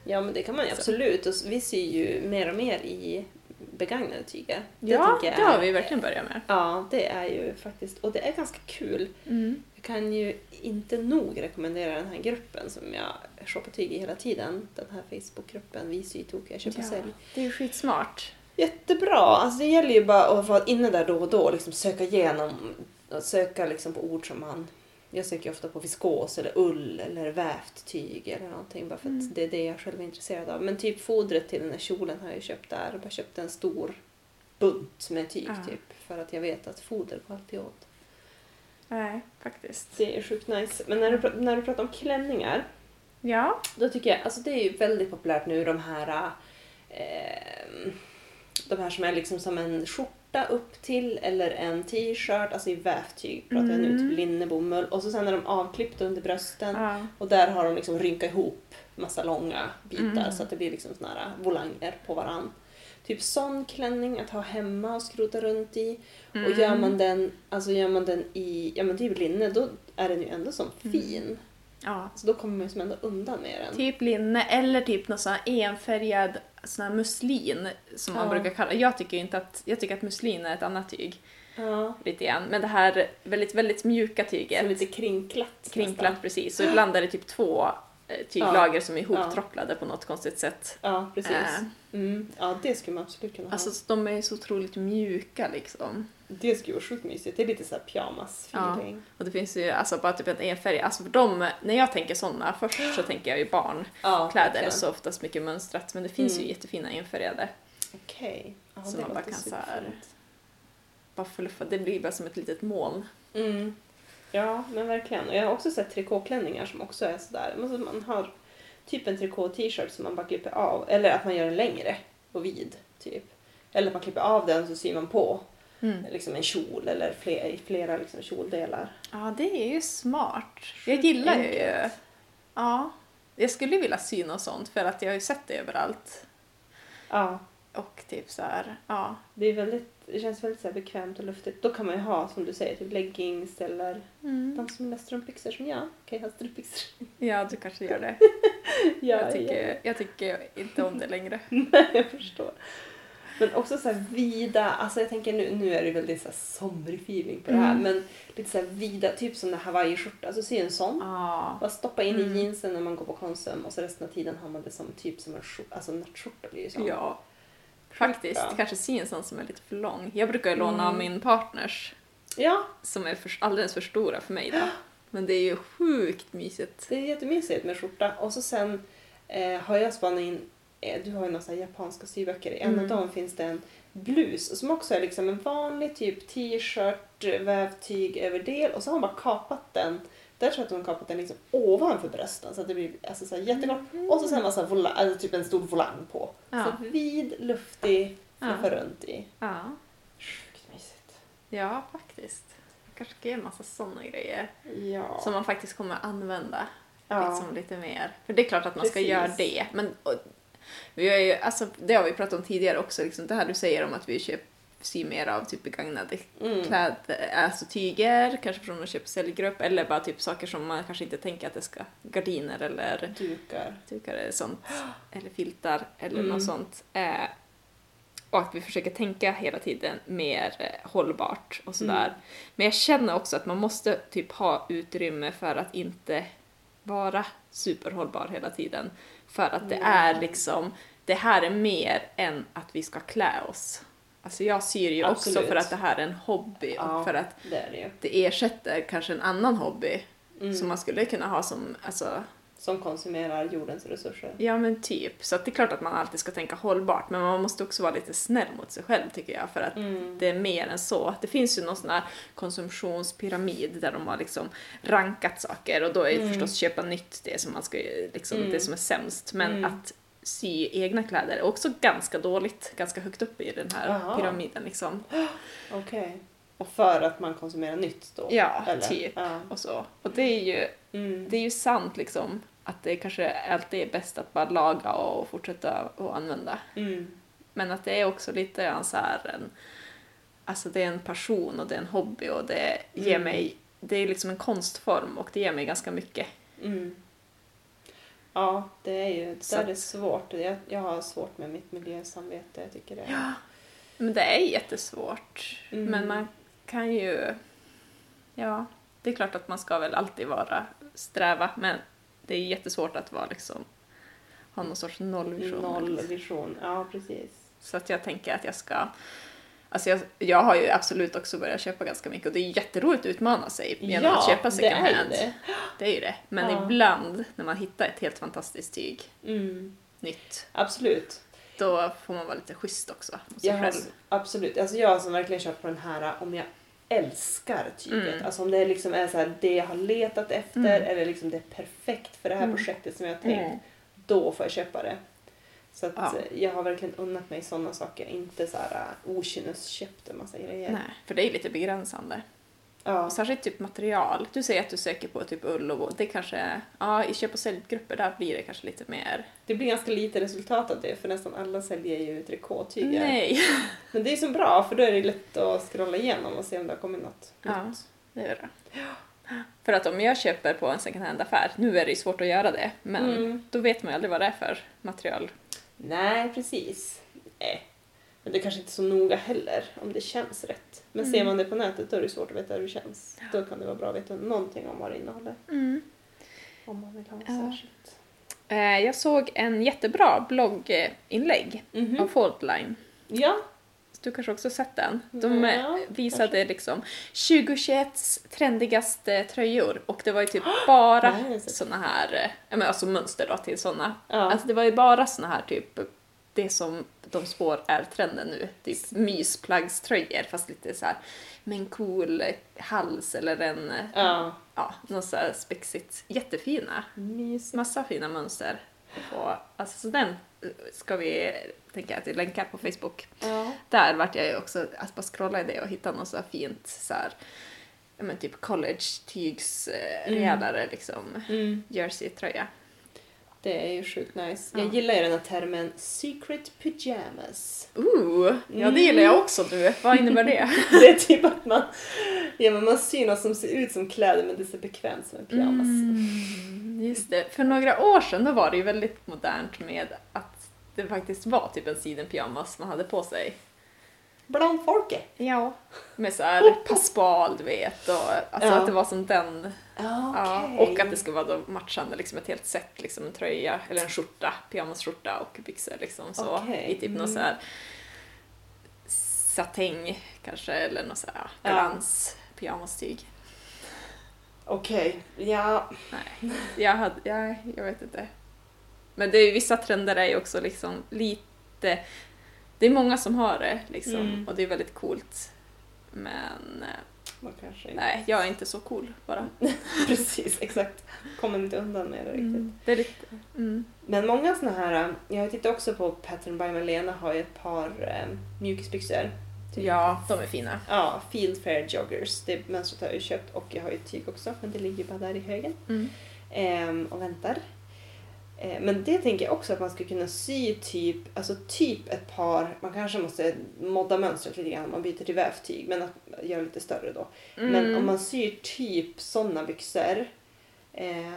Ja men det kan man ju absolut och vi syr ju mer och mer i begagnade tyger. Det ja, det jag har är- vi verkligen börjat med. Ja, det är ju faktiskt, och det är ganska kul. Mm. Jag kan ju inte nog rekommendera den här gruppen som jag shoppar tyg i hela tiden. Den här Facebookgruppen Vi syr tokiga köp och Ja, sälj. det är ju skitsmart. Jättebra! Alltså det gäller ju bara att vara inne där då och då och liksom söka igenom och söka liksom på ord som man... Jag söker ju ofta på viskos eller ull eller vävt tyg eller någonting bara för att Mm. det är det jag själv är intresserad av. Men typ fodret till den här kjolen har jag ju köpt där. Jag bara köpt en stor bunt med tyg Ja. typ för att jag vet att foder går alltid åt. Nej, faktiskt. Det är sjukt nice. Men när du, när du pratar om klänningar Ja. Då tycker jag, alltså det är ju väldigt populärt nu de här eh, de här som är liksom som en skjorta upp till eller en t-shirt, alltså i vävtyg pratar jag nu, Mm. typ linnebomull. Och så sen är de avklippta under brösten ja. och där har de liksom rynkat ihop massa långa bitar Mm. så att det blir liksom såna här volanger på varann. Typ sån klänning att ha hemma och skrota runt i. Mm. Och gör man den, alltså gör man den i, ja men typ linne, då är den ju ändå som Mm. fin. Ja. Så då kommer man som ändå undan med den. Typ linne eller typ någon sån här enfärgad sån här muslin som man Ja. brukar kalla Jag tycker inte att, jag tycker att muslin är ett annat tyg. Ja. Lite grann. Men det här väldigt, väldigt mjuka Som tyget. lite krinklat. Krinklat precis. Så ibland är det typ två eh, tyglager som är ihoptråcklade på något konstigt sätt. nästan. Ja, precis. Äh. Mm. Ja, det skulle man absolut kunna ha. Alltså de är så otroligt mjuka liksom. Det skulle vara sjukt mysigt. Det är lite så här pyjamas-feeling. Och det finns ju alltså bara typ en enfärg. Alltså för de, när jag tänker såna, först så tänker jag ju barnkläder Ja, och så oftast mycket mönstrat. Men det finns Mm. ju jättefina enfärgade. Okej. Ja, Så man bara kan så här- superfint. Bara fluffa, det blir bara som ett litet moln. Mm. Ja, men verkligen. Och jag har också sett trikåklänningar som också är sådär. Men så Man har typ en trikå-t-shirt som man bara klipper av. Eller att man gör den längre och vid, typ. Eller att man klipper av den så syr man på Mm. liksom en kjol eller flera, flera liksom kjoldelar. Ja, det är ju smart. Jag gillar ju... Ja. Jag skulle vilja sy något sånt för att jag har ju sett det överallt. Ja, Och typ så här, ja. det, är väldigt, det känns väldigt så bekvämt och luftigt. Då kan man ju ha, som du säger, typ leggings eller Mm. de som gillar strumpbyxor som jag kan ju ha strumpbyxor. Ja, du kanske gör det. Ja, jag, tycker, jag tycker inte om det längre. Nej, jag förstår. Men också så här vida, alltså jag tänker nu, nu är det väldigt så här somrig feeling på det här, Mm. men lite så här vida, typ som en hawaiiskjorta, alltså se en sån. Ja. Bara stoppa in Mm. i jeansen när man går på Konsum och så resten av tiden har man det som typ som en skjorta, alltså nattskjorta blir ju så. Ja. Faktiskt. bra. Kanske sy en sån som är lite för lång. Jag brukar ju låna Mm. min partners Ja, som är för, alldeles för stora för mig då. Men det är ju sjukt mysigt. det är jättemysigt med skjorta. Och så sen eh, har jag spanat in, du har ju några så japanska syböcker, i en Mm. av dem finns det en blus som också är liksom en vanlig typ t-shirt, vävtyg över del och så har man bara kapat den. Där tror jag att har kapat den liksom ovanför brösten så att det blir alltså så här jättekort. Och så sen massa vola, alltså typ en stor volang på. Ja. Så vid, luftig, Ja. fluffa runt i. Ja. Sjukt mysigt. Ja, faktiskt. Jag kanske ska göra en massa såna grejer Ja. som man faktiskt kommer använda ja. liksom lite mer. För det är klart att man ska Precis. göra det. Men och, vi har ju, alltså, det har vi pratat om tidigare också, liksom, det här du säger om att vi köper sy mer av typ begagnade Mm. kläder, alltså tyger, kanske från en köp och säljgrupp eller bara typ saker som man kanske inte tänker att det ska, gardiner eller Dukar. dukar eller sånt, eller filtar eller Mm. något sånt. Eh, och att vi försöker tänka hela tiden mer eh, hållbart och sådär. Mm. Men jag känner också att man måste typ ha utrymme för att inte vara superhållbar hela tiden. För att det Ja. är liksom, det här är mer än att vi ska klä oss. Alltså jag syr ju också Absolut. för att det här är en hobby Ja. och för att Det det det ersätter kanske en annan hobby Mm. som man skulle kunna ha som, alltså Som konsumerar jordens resurser. Ja men typ. Så det är klart att man alltid ska tänka hållbart men man måste också vara lite snäll mot sig själv tycker jag för att Mm. det är mer än så. Det finns ju någon sån här konsumtionspyramid där de har liksom rankat saker och då är Mm. förstås köpa nytt det som man ska liksom, Mm. det som är sämst. Men Mm. att sy egna kläder är också ganska dåligt, ganska högt upp i den här Jaha. pyramiden liksom. Okej. Och för att man konsumerar nytt då? Ja, Eller? typ. Ja. Och så. Och det är ju, Mm. det är ju sant liksom. Att det kanske alltid är bäst att bara laga och fortsätta att använda. Mm. Men att det är också lite grann så här en, alltså det är en passion och det är en hobby och det ger Mm. mig, det är liksom en konstform och det ger mig ganska mycket. Mm. Ja, det är ju att- är svårt. Jag, jag har svårt med mitt miljösamvete. Jag tycker det. Ja. Men det är jättesvårt. Mm. Men man kan ju, ja, det är klart att man ska väl alltid vara sträva men det är jättesvårt att vara liksom, ha någon sorts nollvision. Nollvision. Ja, precis. Så att jag tänker att jag ska Alltså jag, jag har ju absolut också börjat köpa ganska mycket och det är jätteroligt att utmana sig genom ja, att köpa det second är ju hand. det. Det är ju det. Men Ja. ibland när man hittar ett helt fantastiskt tyg, Mm. nytt, Absolut. då får man vara lite schysst också mot sig Jag har, själv. absolut. Alltså jag som verkligen kört på den här om jag älskar tyget. Mm. Alltså om det liksom är så här, det jag har letat efter Mm. eller liksom det är perfekt för det här Mm. projektet som jag har tänkt. Mm. Då får jag köpa det. Så att Ja. eh, jag har verkligen unnat mig sådana saker. Inte så här uh, okynnesköpt en massa grejer. Nej, för det är lite begränsande. Ja. Särskilt typ material. Du säger att du söker på typ ull och det kanske, ja i köp och säljgrupper där blir det kanske lite mer... Det blir ganska lite resultat av det för nästan alla säljer ju trikåtyger. Nej! Men det är så bra för då är det lätt att scrolla igenom och se om det har kommit något Ja. nytt. Det är det. För att om jag köper på en second hand-affär, nu är det ju svårt att göra det, men Mm. då vet man ju aldrig vad det är för material. Nej, precis. Nej. Men det är kanske inte är så noga heller om det känns rätt. Men ser Mm. man det på nätet då är det svårt att veta hur det känns. Då kan det vara bra att veta någonting om vad det innehåller. Om man vill ha något Ja. särskilt. Eh, Jag såg en jättebra blogginlägg Mhm. av Foldline. Ja. Du kanske också sett den? De eh, Ja, visade liksom 2021s trendigaste tröjor och det var ju typ bara såna här, eh, ja alltså mönster då till såna. Ja. Alltså det var ju bara såna här typ, det som de spår är trenden nu, typ mysplaggströjor fast lite så här med en cool hals eller en, ja. ja, något så här spexigt. Jättefina. Mys. Massa fina mönster. Och, alltså, så den ska vi, tänker jag att vi länkar på Facebook. Ja. Där vart jag ju också, att bara scrolla i det och hitta något så här fint så här, men typ college-tygs eh, Mm. liksom Mm. jersey-tröja. Det är ju sjukt nice. Ja. Jag gillar ju den här termen secret pyjamas. Ooh, ja det Mm. gillar jag också du. Vad innebär det? Det är typ att man, ja, men man syr något som ser ut som kläder men det ser bekvämt som en pyjamas. Mm, just det. För några år sedan då var det ju väldigt modernt med att det faktiskt var typ en sidenpyjamas man hade på sig. Bland folket. Ja. Med så här passbal du vet och alltså Ja. att det var som den Ja, Ja, och att det ska vara då matchande, liksom ett helt set, liksom en tröja eller en skjorta, pyjamasskjorta och byxor liksom så Okej, i typ något mm. så här satäng kanske eller något så här Ja. glans pyjamastyg. Okej, ja. Nej, jag hade, jag, jag vet inte. Men det är vissa trender är ju också liksom lite, det är många som har det liksom Mm. och det är väldigt coolt. Men eh, nej, jag är inte så cool bara. Precis, exakt. Kommer inte undan med det riktigt. Mm, det är lite, mm. Men många såna här, jag tittar också på Pattern by Malena har ju ett par eh, mjukisbyxor. Typ. Ja, de är fina. Ja, Field Fair Joggers. Det mönstret har jag ju köpt och jag har ju tyg också men det ligger bara där i högen. Mm. ehm, och väntar. Eh, Men det tänker jag också att man skulle kunna sy typ, alltså typ ett par, man kanske måste modda mönstret lite grann om man byter till vävtyg men att göra lite större då. Men Mm. om man syr typ sådana byxor eh,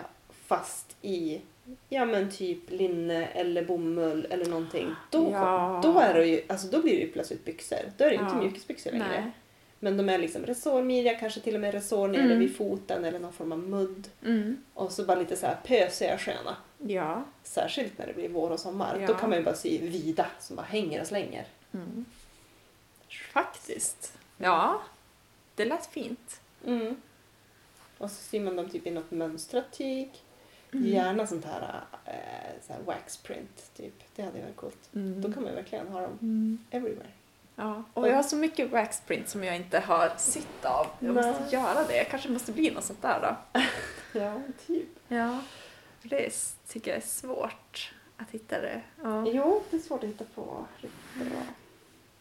fast i ja men typ linne eller bomull eller någonting. Då, Ja. då, är det ju, alltså då blir det ju plötsligt byxor. Då är det inte Ja. mjukisbyxor längre. Nej. Men de är liksom resårmidja, kanske till och med resår nere Mm. vid foten eller någon form av mudd. Mm. Och så bara lite så här pösiga sköna. Ja. Särskilt när det blir vår och sommar. Ja. Då kan man ju bara sy vida som bara hänger och slänger. Mm. Faktiskt. Ja, det lät fint. Mm. Och så syr man dem typ i något mönstrat tyg. Mm. Gärna sånt här, eh, så här wax print typ. Det hade varit coolt. Mm. Då kan man ju verkligen ha dem Mm. everywhere. Ja, och jag har så mycket waxprint som jag inte har sytt av. Jag måste Nej. göra det. Jag kanske måste bli något sånt där då. Ja, typ. Ja. Det är, tycker jag är svårt att hitta det. Ja. Jo, det är svårt att hitta på riktigt bra.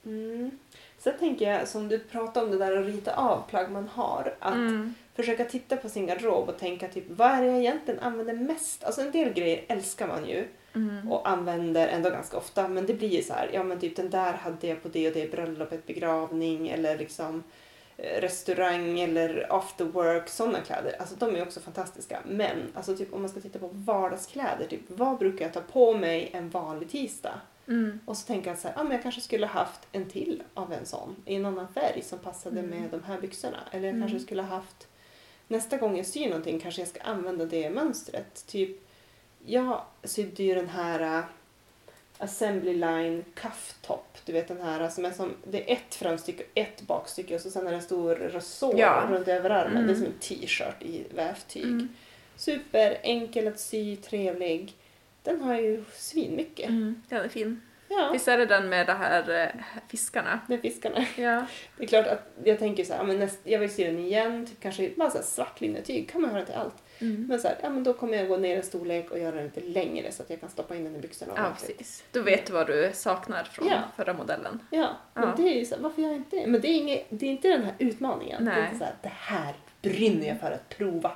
Mm. Sen tänker jag, som du pratade om det där att rita av plagg man har, att Mm. försöka titta på sin garderob och tänka typ vad är det jag egentligen använder mest? Alltså en del grejer älskar man ju Mm. och använder ändå ganska ofta men det blir ju så här, ja men typ den där hade jag på det och det bröllopet, begravning eller liksom restaurang eller after work, sådana kläder. Alltså de är också fantastiska. Men alltså typ om man ska titta på vardagskläder, typ vad brukar jag ta på mig en vanlig tisdag? Mm. Och så tänker jag så här, ah, men jag kanske skulle haft en till av en sån i en annan färg som passade Mm. med de här byxorna. Eller jag Mm. kanske skulle haft, nästa gång jag syr någonting kanske jag ska använda det mönstret. Typ, jag sydde ju den här Assembly Line kafftop. Du vet den här som är som, det är ett framstycke och ett bakstycke och så sen är det en stor resår Ja. runt överarmen. Mm. Det är som en t-shirt i vävtyg. Mm. Super enkel att sy, trevlig. Den har ju svinmycket. Mm. Den är fin. Ja, Visst är det den med de här eh, fiskarna? med fiskarna. Ja. Det är klart att jag tänker så här, men näst, jag vill se den igen, typ kanske bara så svart linnetyg kan man ha till allt. Mm. Men så här, ja men då kommer jag gå ner en storlek och göra den lite längre så att jag kan stoppa in den i byxorna Ja, precis. Du vet vad du saknar från Ja. förra modellen. Ja, men Ja. det är ju så här, varför gör jag inte det? Men det är, inget, det är inte den här utmaningen. Det är Nej. inte så här, det här brinner jag för att prova.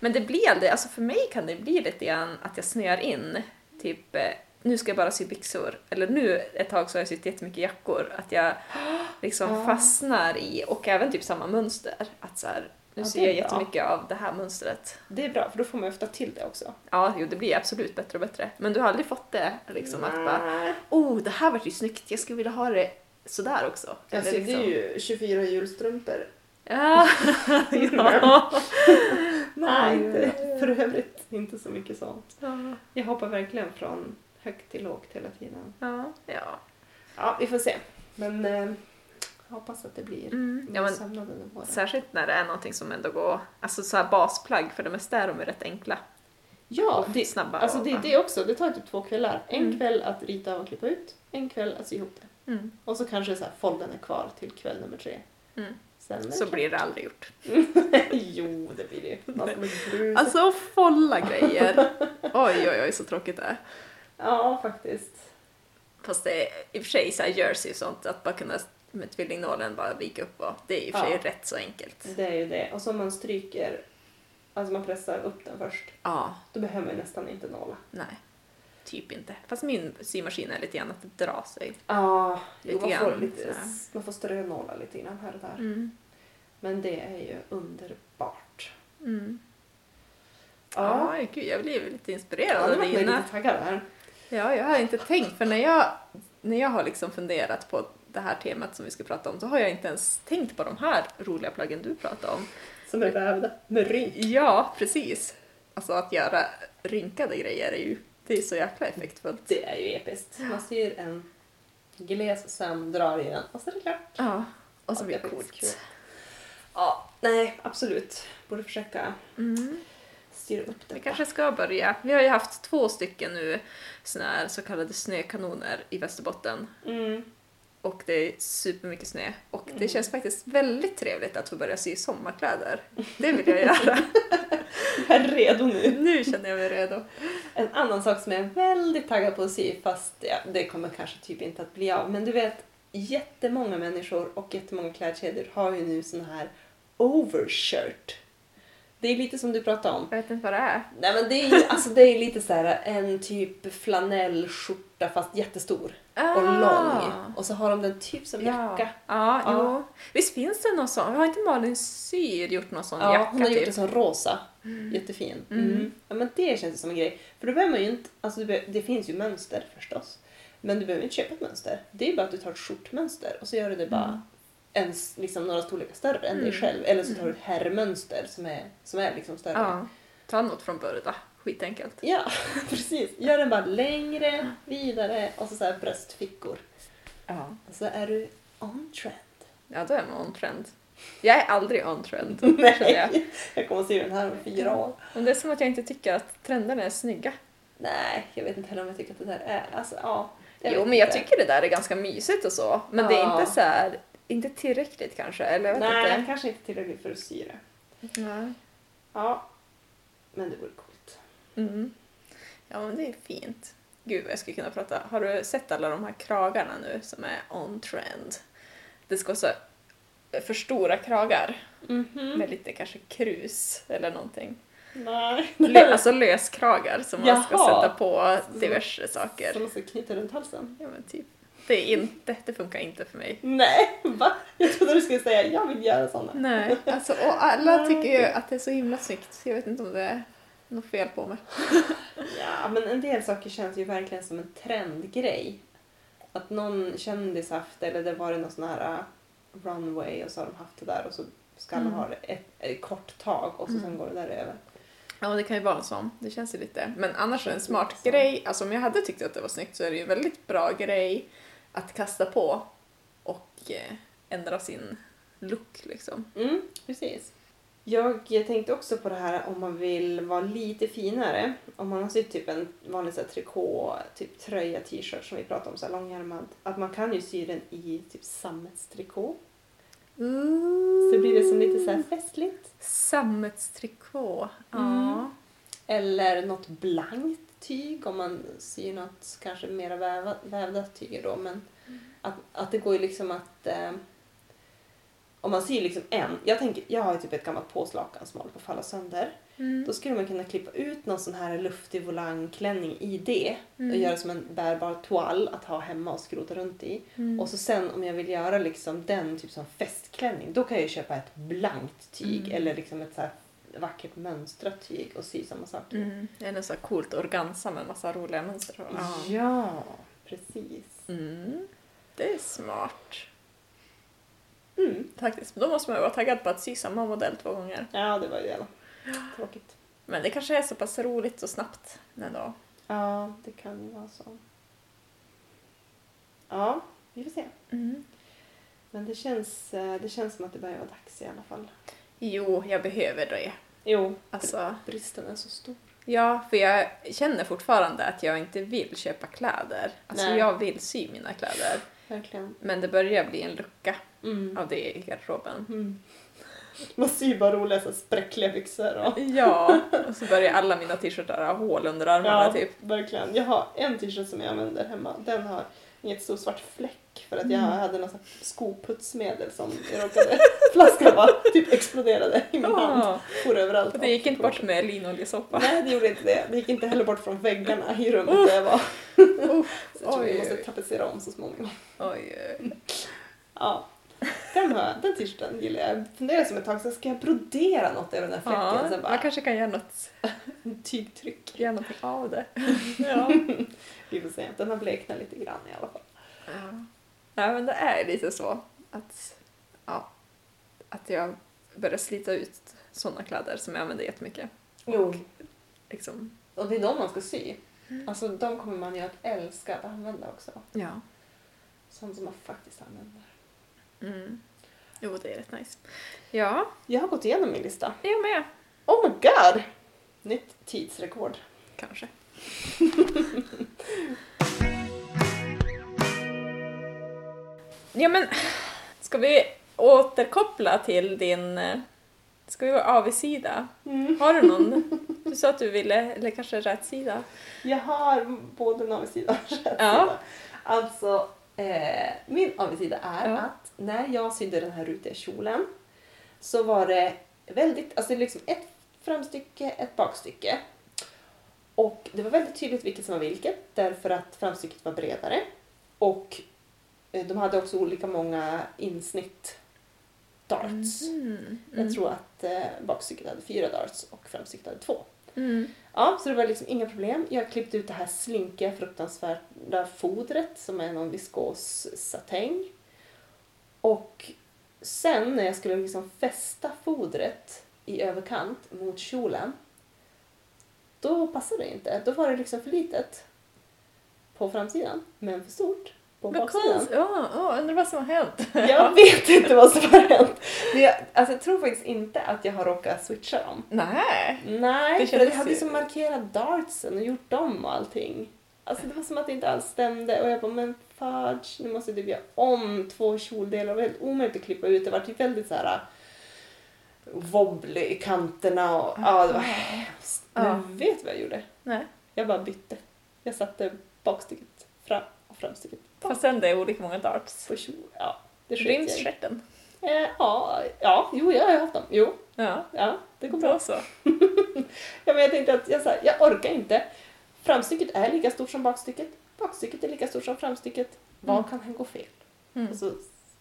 Men det blir aldrig, alltså för mig kan det bli lite grann att jag snöar in. Typ, eh, nu ska jag bara sy byxor. Eller nu ett tag så har jag sytt jättemycket jackor. Att jag liksom Ja. fastnar i, och även typ samma mönster. Att så här, nu Ja, det är jag bra. jättemycket av det här mönstret. Det är bra för då får man ofta till det också. Ja, jo, det blir absolut bättre och bättre. Men du har aldrig fått det liksom att bara, oh, det här vart ju snyggt, jag skulle vilja ha det sådär också. Jag Eller sydde liksom- ju 24 julstrumpor. Ja. ja. Nej, inte, för övrigt inte så mycket sånt. Ja. Jag hoppar verkligen från högt till lågt hela tiden. Ja. ja. Ja, vi får se. Men eh, hoppas att det blir Mm. ja men, sömnad under våren. särskilt när det är någonting som ändå går, alltså så här basplagg, för det mesta är de är rätt enkla. Ja, det, snabba. alltså och det det också. Det tar typ två kvällar. En Mm. kväll att rita och klippa ut, en kväll att sy ihop det. Mm. Och så kanske så här, folden är kvar till kväll nummer tre. Mm. Sen Så blir det aldrig gjort. jo, det blir det. Alltså folla grejer. Oj, oj, oj, så tråkigt det är. Ja, faktiskt. Fast det är i och för sig så här jersey och sånt, att bara kunna med tvillingnålen bara vika upp och det är i och för sig Ja. rätt så enkelt. Det är ju det. Och så om man stryker, alltså man pressar upp den först, Ja, då behöver man nästan inte nåla. nej. Typ inte. Fast min symaskin är lite grann att det drar sig. Ja, Lite man, får grann, lite, man får strönåla lite grann här och där. Mm. Men det är ju underbart. Mm. Ja, Ja, gud, jag blir lite ja inspirerad av dina. lite taggad här. Ja, jag har inte tänkt, för när jag, när jag har liksom funderat på det här temat som vi ska prata om så har jag inte ens tänkt på de här roliga plaggen du pratar om. Som är vävda med rynk. Ja, precis. Alltså att göra rynkade grejer är ju, det är så jäkla effektfullt. Det är ju episkt. Man syr en gles söm, drar i den och så är det klart. Ja, och så blir det coolt. Ja, nej absolut. Borde försöka Mm. styra upp det. Vi kanske ska börja. Vi har ju haft två stycken nu såna här så kallade snökanoner i Västerbotten. Mm. Och det är supermycket snö. Och det Mm. känns faktiskt väldigt trevligt att få börja sy sommarkläder. Det vill jag göra. Jag är redo nu. nu känner jag mig redo. En annan sak som jag är väldigt taggad på att sy, fast ja, det kommer kanske typ inte att bli av. Men du vet, jättemånga människor och jättemånga klädkedjor har ju nu sån här overshirt. Det är lite som du pratade om. Jag vet inte vad det är. Nej men det är ju alltså det är lite så här en typ flanellskjorta fast jättestor och lång. Och så har de den typ som jacka. Ja, Ja. jo. Visst finns det någon sån? Har inte Malin Syr gjort någon sån Ja, jacka hon har gjort typ? en sån rosa. Jättefin. Mm. Mm. Ja, men det känns som en grej. För då behöver man ju inte, alltså det finns ju mönster förstås. Men du behöver inte köpa ett mönster. Det är bara att du tar ett skjortmönster och så gör du det bara en, liksom några storlekar större än dig Mm. själv. Eller så tar du ett herrmönster som är, som är liksom större. Ja. Ta något från början. Skitenkelt. Ja, precis. Gör den bara längre, vidare och så, så här bröstfickor. Ja. Och så är du on trend. Ja, då är man on trend. Jag är aldrig on trend. känner jag. Nej, jag kommer att se den här om fyra år. Men det är som att jag inte tycker att trenderna är snygga. Nej, jag vet inte heller om jag tycker att det där är... Alltså, ja. jo, men jag tycker det där är ganska mysigt och så. Men det är Ja. inte så här, inte tillräckligt kanske. Eller jag vet Nej, inte. kanske inte tillräckligt för att sy det. Nej. Ja, men det vore coolt. Mm. Ja, men det är fint. Gud vad jag skulle kunna prata. Har du sett alla de här kragarna nu som är on trend? Det ska vara så för stora kragar Mhm. med lite kanske krus eller någonting. Nej. Lö, alltså löskragar som man ska Jaha. sätta på diverse saker. Som man ska knyta runt halsen. Ja men typ. Det är inte, det funkar inte för mig. Nej, va? Jag trodde du skulle säga jag vill göra sådana. Nej, alltså och alla tycker ju att det är så himla snyggt. Jag vet inte om det är något fel på mig. Ja, men en del saker känns ju verkligen som en trendgrej. Att någon kändis haft eller det var det någon sån här uh, runway och så har de haft det där och så ska alla Mm. ha det ett, ett kort tag och så sen Mm. går det där över. Ja, det kan ju vara en sån. Det känns ju lite. Men annars är det en smart Så. grej. Alltså om jag hade tyckt att det var snyggt så är det ju en väldigt bra grej att kasta på och eh, ändra sin look liksom. Mm, precis. Jag tänkte också på det här om man vill vara lite finare. Om man har sytt typ en vanlig så här, trikå, typ tröja, t-shirt som vi pratade om, så här långärmad. Att man kan ju sy den i typ sammetstrikå. Så blir det som lite så här festligt. Sammetstrikå. Ja. Mm. Eller något blankt tyg om man syr något kanske mer väva, vävda tyger då. Men att, att det går ju liksom att... Eh, om man syr liksom en... Jag, tänker, jag har ju typ ett gammalt påslakan som håller på att falla sönder. Mm. Då skulle man kunna klippa ut någon sån här luftig volangklänning i det och Mm. göra som en bärbar toal att ha hemma och skrota runt i. Mm. Och så sen om jag vill göra liksom den typ som festklänning då kan jag ju köpa ett blankt tyg Mm. eller liksom ett så här vackert mönstrat tyg och sy samma sak. Mm. Det är något så coolt organza med massa roliga mönster. Ja. Ja, precis. Mm. Det är smart. Mm. Faktiskt. Då måste man ju vara taggad på att sy samma modell två gånger. Ja, det var ju jävla tråkigt. Men det kanske är så pass roligt och snabbt ändå. Ja, det kan ju vara så. Ja, vi får se. Mm. Men det känns, eh, det känns som att det börjar vara dags i alla fall. Jo, jag behöver det. Jo, Alltså, bristen är så stor. ja, för jag känner fortfarande att jag inte vill köpa kläder. Alltså, Nej. jag vill sy mina kläder. Verkligen. Men det börjar bli en lucka Mm. av det i garderoben. Mm. Man syr bara roliga så spräckliga byxor. Och... Ja, och så börjar alla mina t-shirtar ha hål under armarna Ja, typ. verkligen. Jag har en t-shirt som jag använder hemma. Den har en jättestor svart fläck för att jag Mm. hade något skoputsmedel som jag råkade... Flaskan bara typ exploderade i min hand. Ja, For överallt. och det gick inte bort med linoljesoppa. Nej, det gjorde inte det. Det gick inte heller bort från väggarna i rummet där jag var. Uff, Så jag tror vi oj, måste oj. tapetsera om så småningom. oj, oj. Ja. Den, den t-shirten gillar jag. Jag funderar som ett tag, så ska jag brodera något över den här fläcken? Ja, bara, man kanske kan göra något, tygtryck. göra någonting av det. Ja. Vi får se. Den har bleknat lite grann i alla fall. Ja. Nej men det är lite så att, ja, att jag börjar slita ut sådana kläder som jag använder jättemycket. Jo. Liksom, Och det är de man ska sy. Mm. Alltså de kommer man ju att älska att använda också. ja. Sånt som man faktiskt använder. Mm. Jo, det är rätt nice. Ja, Jag har gått igenom min lista. jag med. Oh my god! Nytt tidsrekord. Kanske. ja men, ska vi återkoppla till din... eh, Ska vi vara avigsida? Mm. Har du någon? Du sa att du ville, eller kanske rätt sida? Jag har både en avigsida och en rätt Ja. sida. Alltså, eh, min avigsida är Ja. att när jag sydde den här rutiga kjolen så var det väldigt, alltså det är liksom ett framstycke, ett bakstycke. Och det var väldigt tydligt vilket som var vilket därför att framstycket var bredare. Och de hade också olika många insnitt darts. Mm. Jag tror att eh, bakstycket hade fyra darts och framstycket hade två. Mm. Ja, så det var liksom inga problem. Jag klippte ut det här slinkiga fruktansvärda fodret som är någon viskos satäng. Och sen när jag skulle liksom fästa fodret i överkant mot kjolen då passade det inte. Då var det liksom för litet på framsidan men för stort på Vad baksidan. Ja, ja, undrar vad som har hänt. Jag vet inte vad som har hänt. Men jag, alltså, jag tror faktiskt inte att jag har råkat switcha dem. Nej. Nej, Det för jag hade ju- liksom markerat dartsen och gjort dem och allting. Alltså det var som att det inte alls stämde och jag bara men fudge, nu måste jag typ göra om två kjoldelar. Det var helt omöjligt att klippa ut. Det var typ väldigt så här wobbly i kanterna och ja, det var hemskt. Ja. Men vet du vad jag gjorde? Nej. Jag bara bytte. Jag satte bakstycket fram och framstycket Fast sen det är olika många darts. på. Ja, det sket jag i. Ryms stjärten? Eh, ja, ja, jo, jag har haft dem. Jo, Ja, ja, det går då bra. så. Ja, men jag tänkte att jag, så här, jag orkar inte. Framstycket är lika stort som bakstycket. Bakstycket är lika stort som framstycket. Vad Mm. kan här gå fel? Mm. Och så,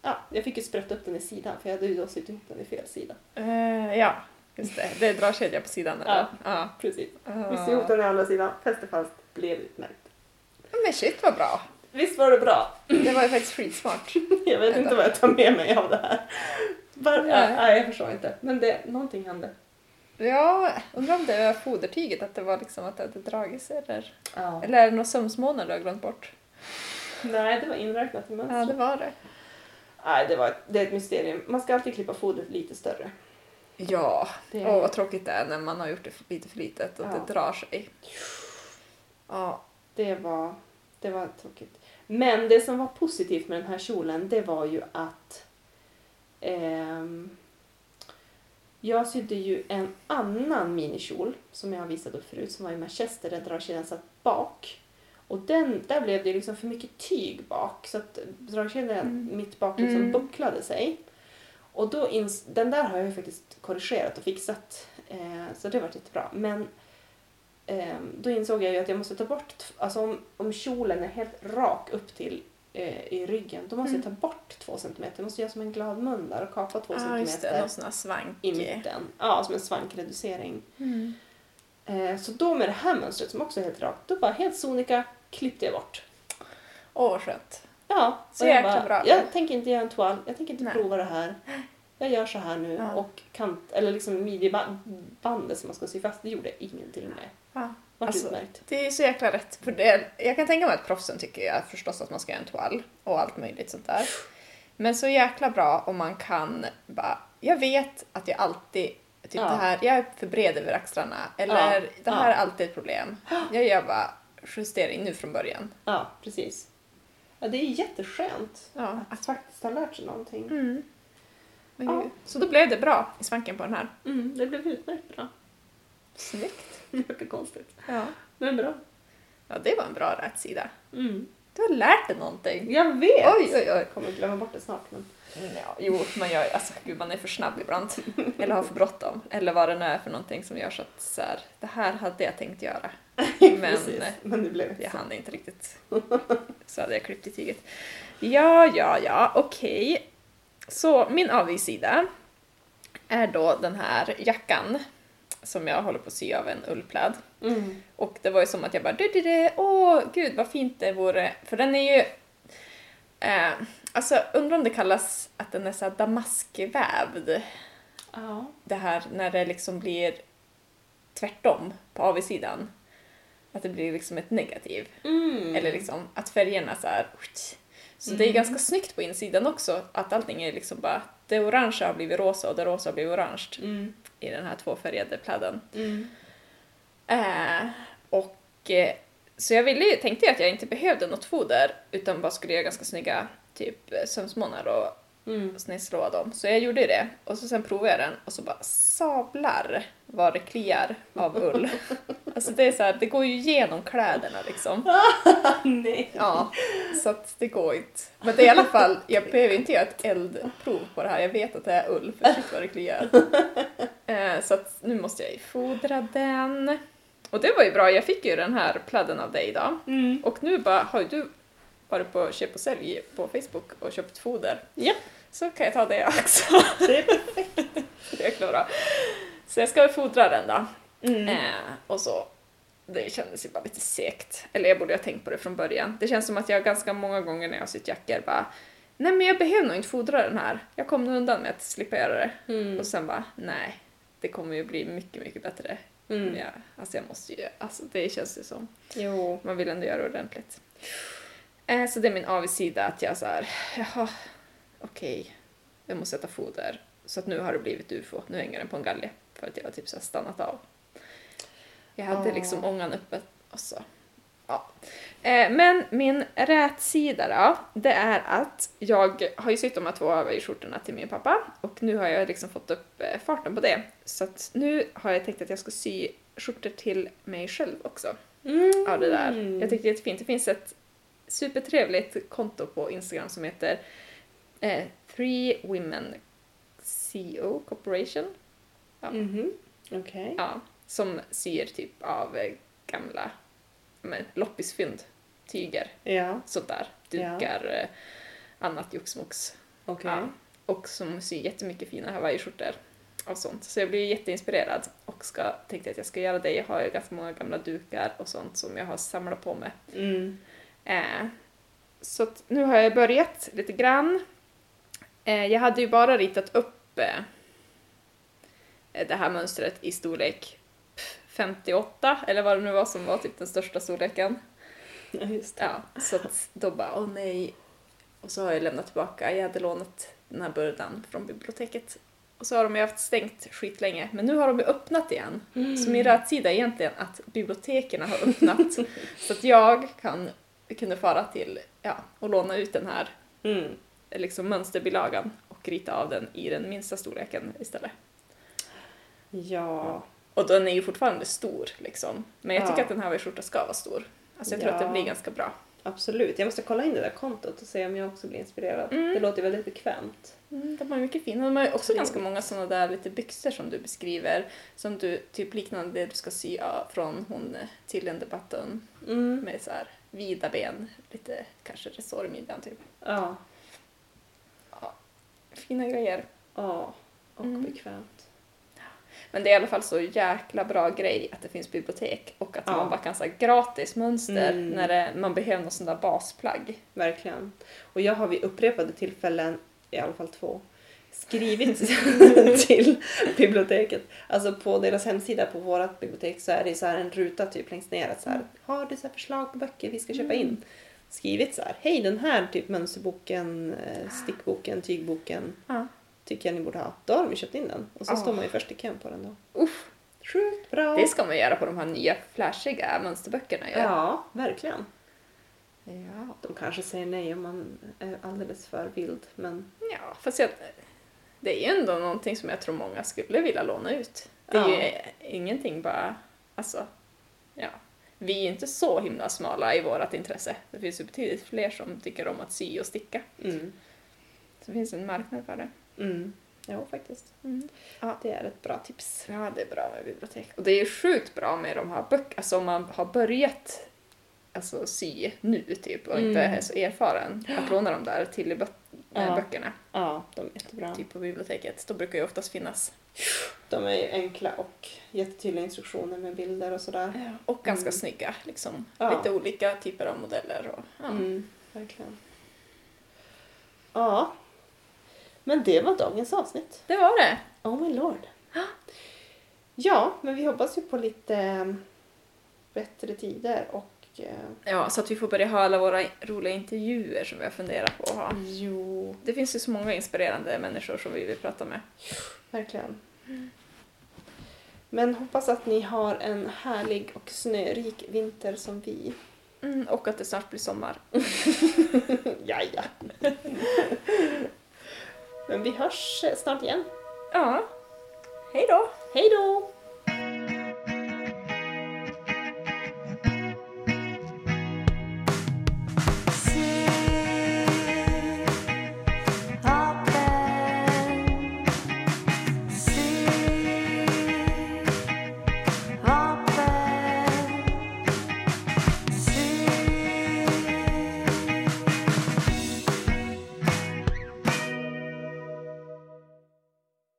ja, jag fick ju sprätta upp den i sidan för jag hade ju då sytt ihop den i fel sida. Eh, ja, just det. Det är dragkedja på sidan eller? Ja. ja. Precis. Ah. Vi syr ihop den i andra sidan, fäste fast, blev utmärkt. Men shit vad bra. Visst var det bra? Det var ju faktiskt skitsmart. Jag vet inte vad jag tar med mig av det här. Bara, Nej. nej. jag förstår inte. Men det, någonting hände. Ja, undrar om det var fodertyget, att det var liksom att det hade dragit sig eller? Ja. Eller är det några sömsmånader du har glömt bort? Nej, det var inräknat i Ja, det mönstret. var det. Nej, det, var ett, det är ett mysterium. Man ska alltid klippa fodret lite större. Ja, Det- åh vad tråkigt det är när man har gjort det lite för litet och Ja. det drar sig. Ja, Det var, det var tråkigt. Men det som var positivt med den här kjolen, det var ju att ehm, jag sydde ju en annan minikjol som jag har visat upp förut som var i manchester där dragkedjan satt bak. Och den, där blev det liksom för mycket tyg bak så att dragkedjan Mm. mitt bak liksom Mm. bucklade sig. Och då ins- den där har jag ju faktiskt korrigerat och fixat eh, så det var jättebra. Men då insåg jag ju att jag måste ta bort, alltså om, om kjolen är helt rak upp till eh, i ryggen, då måste jag ta Mm. bort två centimeter. Jag måste göra som en glad mun där och kapa två ah, det, centimeter här svank. i mitten. Ja, som en svankreducering. Mm. Eh, så då med det här mönstret som också är helt rakt, då bara helt sonika klippte jag bort. Åh vad skönt. Ja, Så jag jäkla bara, bra. Jag tänker inte göra en toal, jag tänker inte Nej. prova det här. Jag gör så här nu Ja. och kant, eller liksom midjebandet som man ska sy fast, det gjorde ingenting med. Ja. Alltså. Det är så jäkla rätt. För det, jag kan tänka mig att proffsen tycker jag förstås att man ska göra en toal och allt möjligt sånt där. Men så jäkla bra om man kan bara, jag vet att jag alltid, typ Ja. det här, jag är för bred över axlarna eller Ja. det här Ja. är alltid ett problem. Jag gör bara justering nu från början. Ja, precis. Ja, det är jätteskönt Ja. att faktiskt ha lärt sig någonting. Mm. Så då blev det bra i svanken på den här. Mm, det blev utmärkt bra. Snyggt. Det verkar konstigt. Ja. Men bra. ja, det var en bra rätsida. Mm. Du har lärt dig någonting. Jag vet! Oj, oj, oj. Jag kommer glömma bort det snart. Men... Ja, jo, man gör alltså gud, man är för snabb ibland. Eller har för bråttom. Eller vad det nu är för någonting som gör så att så här, det här hade jag tänkt göra. Men eh, Men det blev jag hann inte riktigt. Så hade jag klippt i tyget. Ja, ja, ja, okej. Så min avigsida är då den här jackan som jag håller på att sy av en ullpläd. Mm. Och det var ju som att jag bara, du, du, du, åh gud vad fint det vore. För den är ju, eh, alltså undrar om det kallas att den är så damaskvävd. Ja. Det här när det liksom blir tvärtom på avsidan. Att det blir liksom ett negativ. Mm. Eller liksom att färgerna så här. Så det är Mm. ganska snyggt på insidan också. Att allting är liksom bara, det orangea har blivit rosa och det rosa har blivit orange Mm. I den här tvåfärgade pläden. Mm. Eh, och eh, så jag ville tänkte ju att jag inte behövde något foder utan bara skulle göra ganska snygga typ sömsmånar och Mm. snedslå dem. Så jag gjorde ju det och så sen provade jag den och så bara sablar vad det kliar av ull. alltså det är så här, det går ju igenom kläderna liksom. Nej. Ja, så att det går inte. Men det är i alla fall, jag behöver inte göra ett eldprov på det här. Jag vet att det är ull, för shit vad det kliar. Eh, Så att nu måste jag fodra den. Och det var ju bra, jag fick ju den här pläden av dig idag. Mm. Och nu bara, har ju du på köp och sälj på Facebook och köpt foder. Ja. Så kan jag ta det också. Det är perfekt. Det är klara. Så jag ska fodra den då. Mm. Eh, och så, det kändes ju bara lite segt. Eller jag borde ha tänkt på det från början. Det känns som att jag ganska många gånger när jag har sytt jackor bara Nej men jag behöver nog inte fodra den här. Jag kommer nog undan med att slippa göra det. Mm. Och sen bara, nej. Det kommer ju bli mycket, mycket bättre. Mm. Jag, alltså jag måste ju, alltså det känns ju som. Jo. Man vill ändå göra det ordentligt. Eh, så det är min avigsida att jag så här, jaha, okej, jag måste sätta foder. Så att nu har det blivit ufo, nu hänger den på en galge för att jag har typ så stannat av. Jag hade Ah. liksom ångan uppe och så. Ja. Eh, men min rätsida då, det är att jag har ju sytt de här två överskjortorna till min pappa och nu har jag liksom fått upp eh, farten på det. Så att nu har jag tänkt att jag ska sy skjortor till mig själv också Mm. av det där. Jag tycker det är jättefint. Det finns ett supertrevligt konto på Instagram som heter eh, Three Women CO Corporation. Ja. Mhm. Okej. Ja, som syr typ av eh, gamla men, loppisfynd, tyger, Ja, där, dukar, eh, annat joxmox. okej. Ja. Och som syr jättemycket fina hawaiiskjortor av sånt. Så jag blir jätteinspirerad och ska, tänkte att jag ska göra det. Jag har ju ganska många gamla dukar och sånt som jag har samlat på mig. Mm. Eh, så nu har jag börjat lite grann. Eh, jag hade ju bara ritat upp eh, det här mönstret i storlek 58, eller vad det nu var som var typ den största storleken. Ja, just det. Ja, så att då bara, åh nej. Och så har jag lämnat tillbaka, jag hade lånat den här burdan från biblioteket. Och så har de ju haft stängt skitlänge, men nu har de ju öppnat igen. Så min rätsida är egentligen att biblioteken har öppnat så att jag kan, kunde fara till, ja, och låna ut den här Mm. liksom mönsterbilagan och rita av den i den minsta storleken istället. Ja. Och den är ju fortfarande stor liksom. Men jag tycker Ja. att den här skjorta ska vara stor. Alltså jag tror att Ja. det blir ganska bra. Absolut. Jag måste kolla in det där kontot och se om jag också blir inspirerad. Mm. Det låter väldigt bekvämt. Mm, de har ju mycket fina. De har ju också Trevligt. ganska många sådana där lite byxor som du beskriver. Som du, typ liknande det du ska sy från hon eh, till en debatten Mm. med så här vida ben, lite kanske resår i midjan typ. Ja. Fina grejer. Ja. Och Mm. bekvämt. Men det är i alla fall så jäkla bra grej att det finns bibliotek och att Ja. man bara kan säga gratis mönster Mm. när det, man behöver någon sån där basplagg. Verkligen. Och jag har vid upprepade tillfällen, i alla fall två, skrivit till biblioteket. Alltså på deras hemsida på vårt bibliotek så är det så här en ruta typ längst ner att så här, har du så här förslag på böcker vi ska köpa in? Skrivit så här, hej den här typ mönsterboken, eh, stickboken, tygboken Ja. tycker jag ni borde ha. Då har de ju köpt in den och så Ja. står man ju först i kön på den då. Uff, Sjukt bra! det ska man göra på de här nya flashiga mönsterböckerna ju. Ja, verkligen. ja. De kanske säger nej om man är alldeles för vild men Ja, fast jag, det är ju ändå någonting som jag tror många skulle vilja låna ut. Det är Ja. ju ingenting bara, alltså, ja. Vi är ju inte så himla smala i vårt intresse. Det finns ju betydligt fler som tycker om att sy och sticka. mm. Så det finns en marknad för det. Mm. Ja, faktiskt. Ja. Det är ett bra tips. Ja, det är bra med bibliotek. Och det är ju sjukt bra med de här böckerna, alltså om man har börjat alltså, sy nu typ och inte Mm. är så erfaren, att låna dem där till bö- äh, Ja. böckerna, Ja, de är jättebra. typ på biblioteket. Då brukar ju oftast finnas. De är ju enkla och jättetydliga instruktioner med bilder och sådär. Och ganska Mm. snygga, liksom. Ja. Lite olika typer av modeller. Och, ja. Mm, verkligen. Ja. Men det var dagens avsnitt. Det var det. Oh my lord. Ja, men vi hoppas ju på lite eh, bättre tider och Ja, så att vi får börja ha alla våra roliga intervjuer som vi har funderat på att ha. jo, Det finns ju så många inspirerande människor som vi vill prata med. verkligen. Men hoppas att ni har en härlig och snörik vinter som vi. Mm, och att det snart blir sommar. ja, ja. Men vi hörs eh, snart igen. Ja. Hej då! Hej då!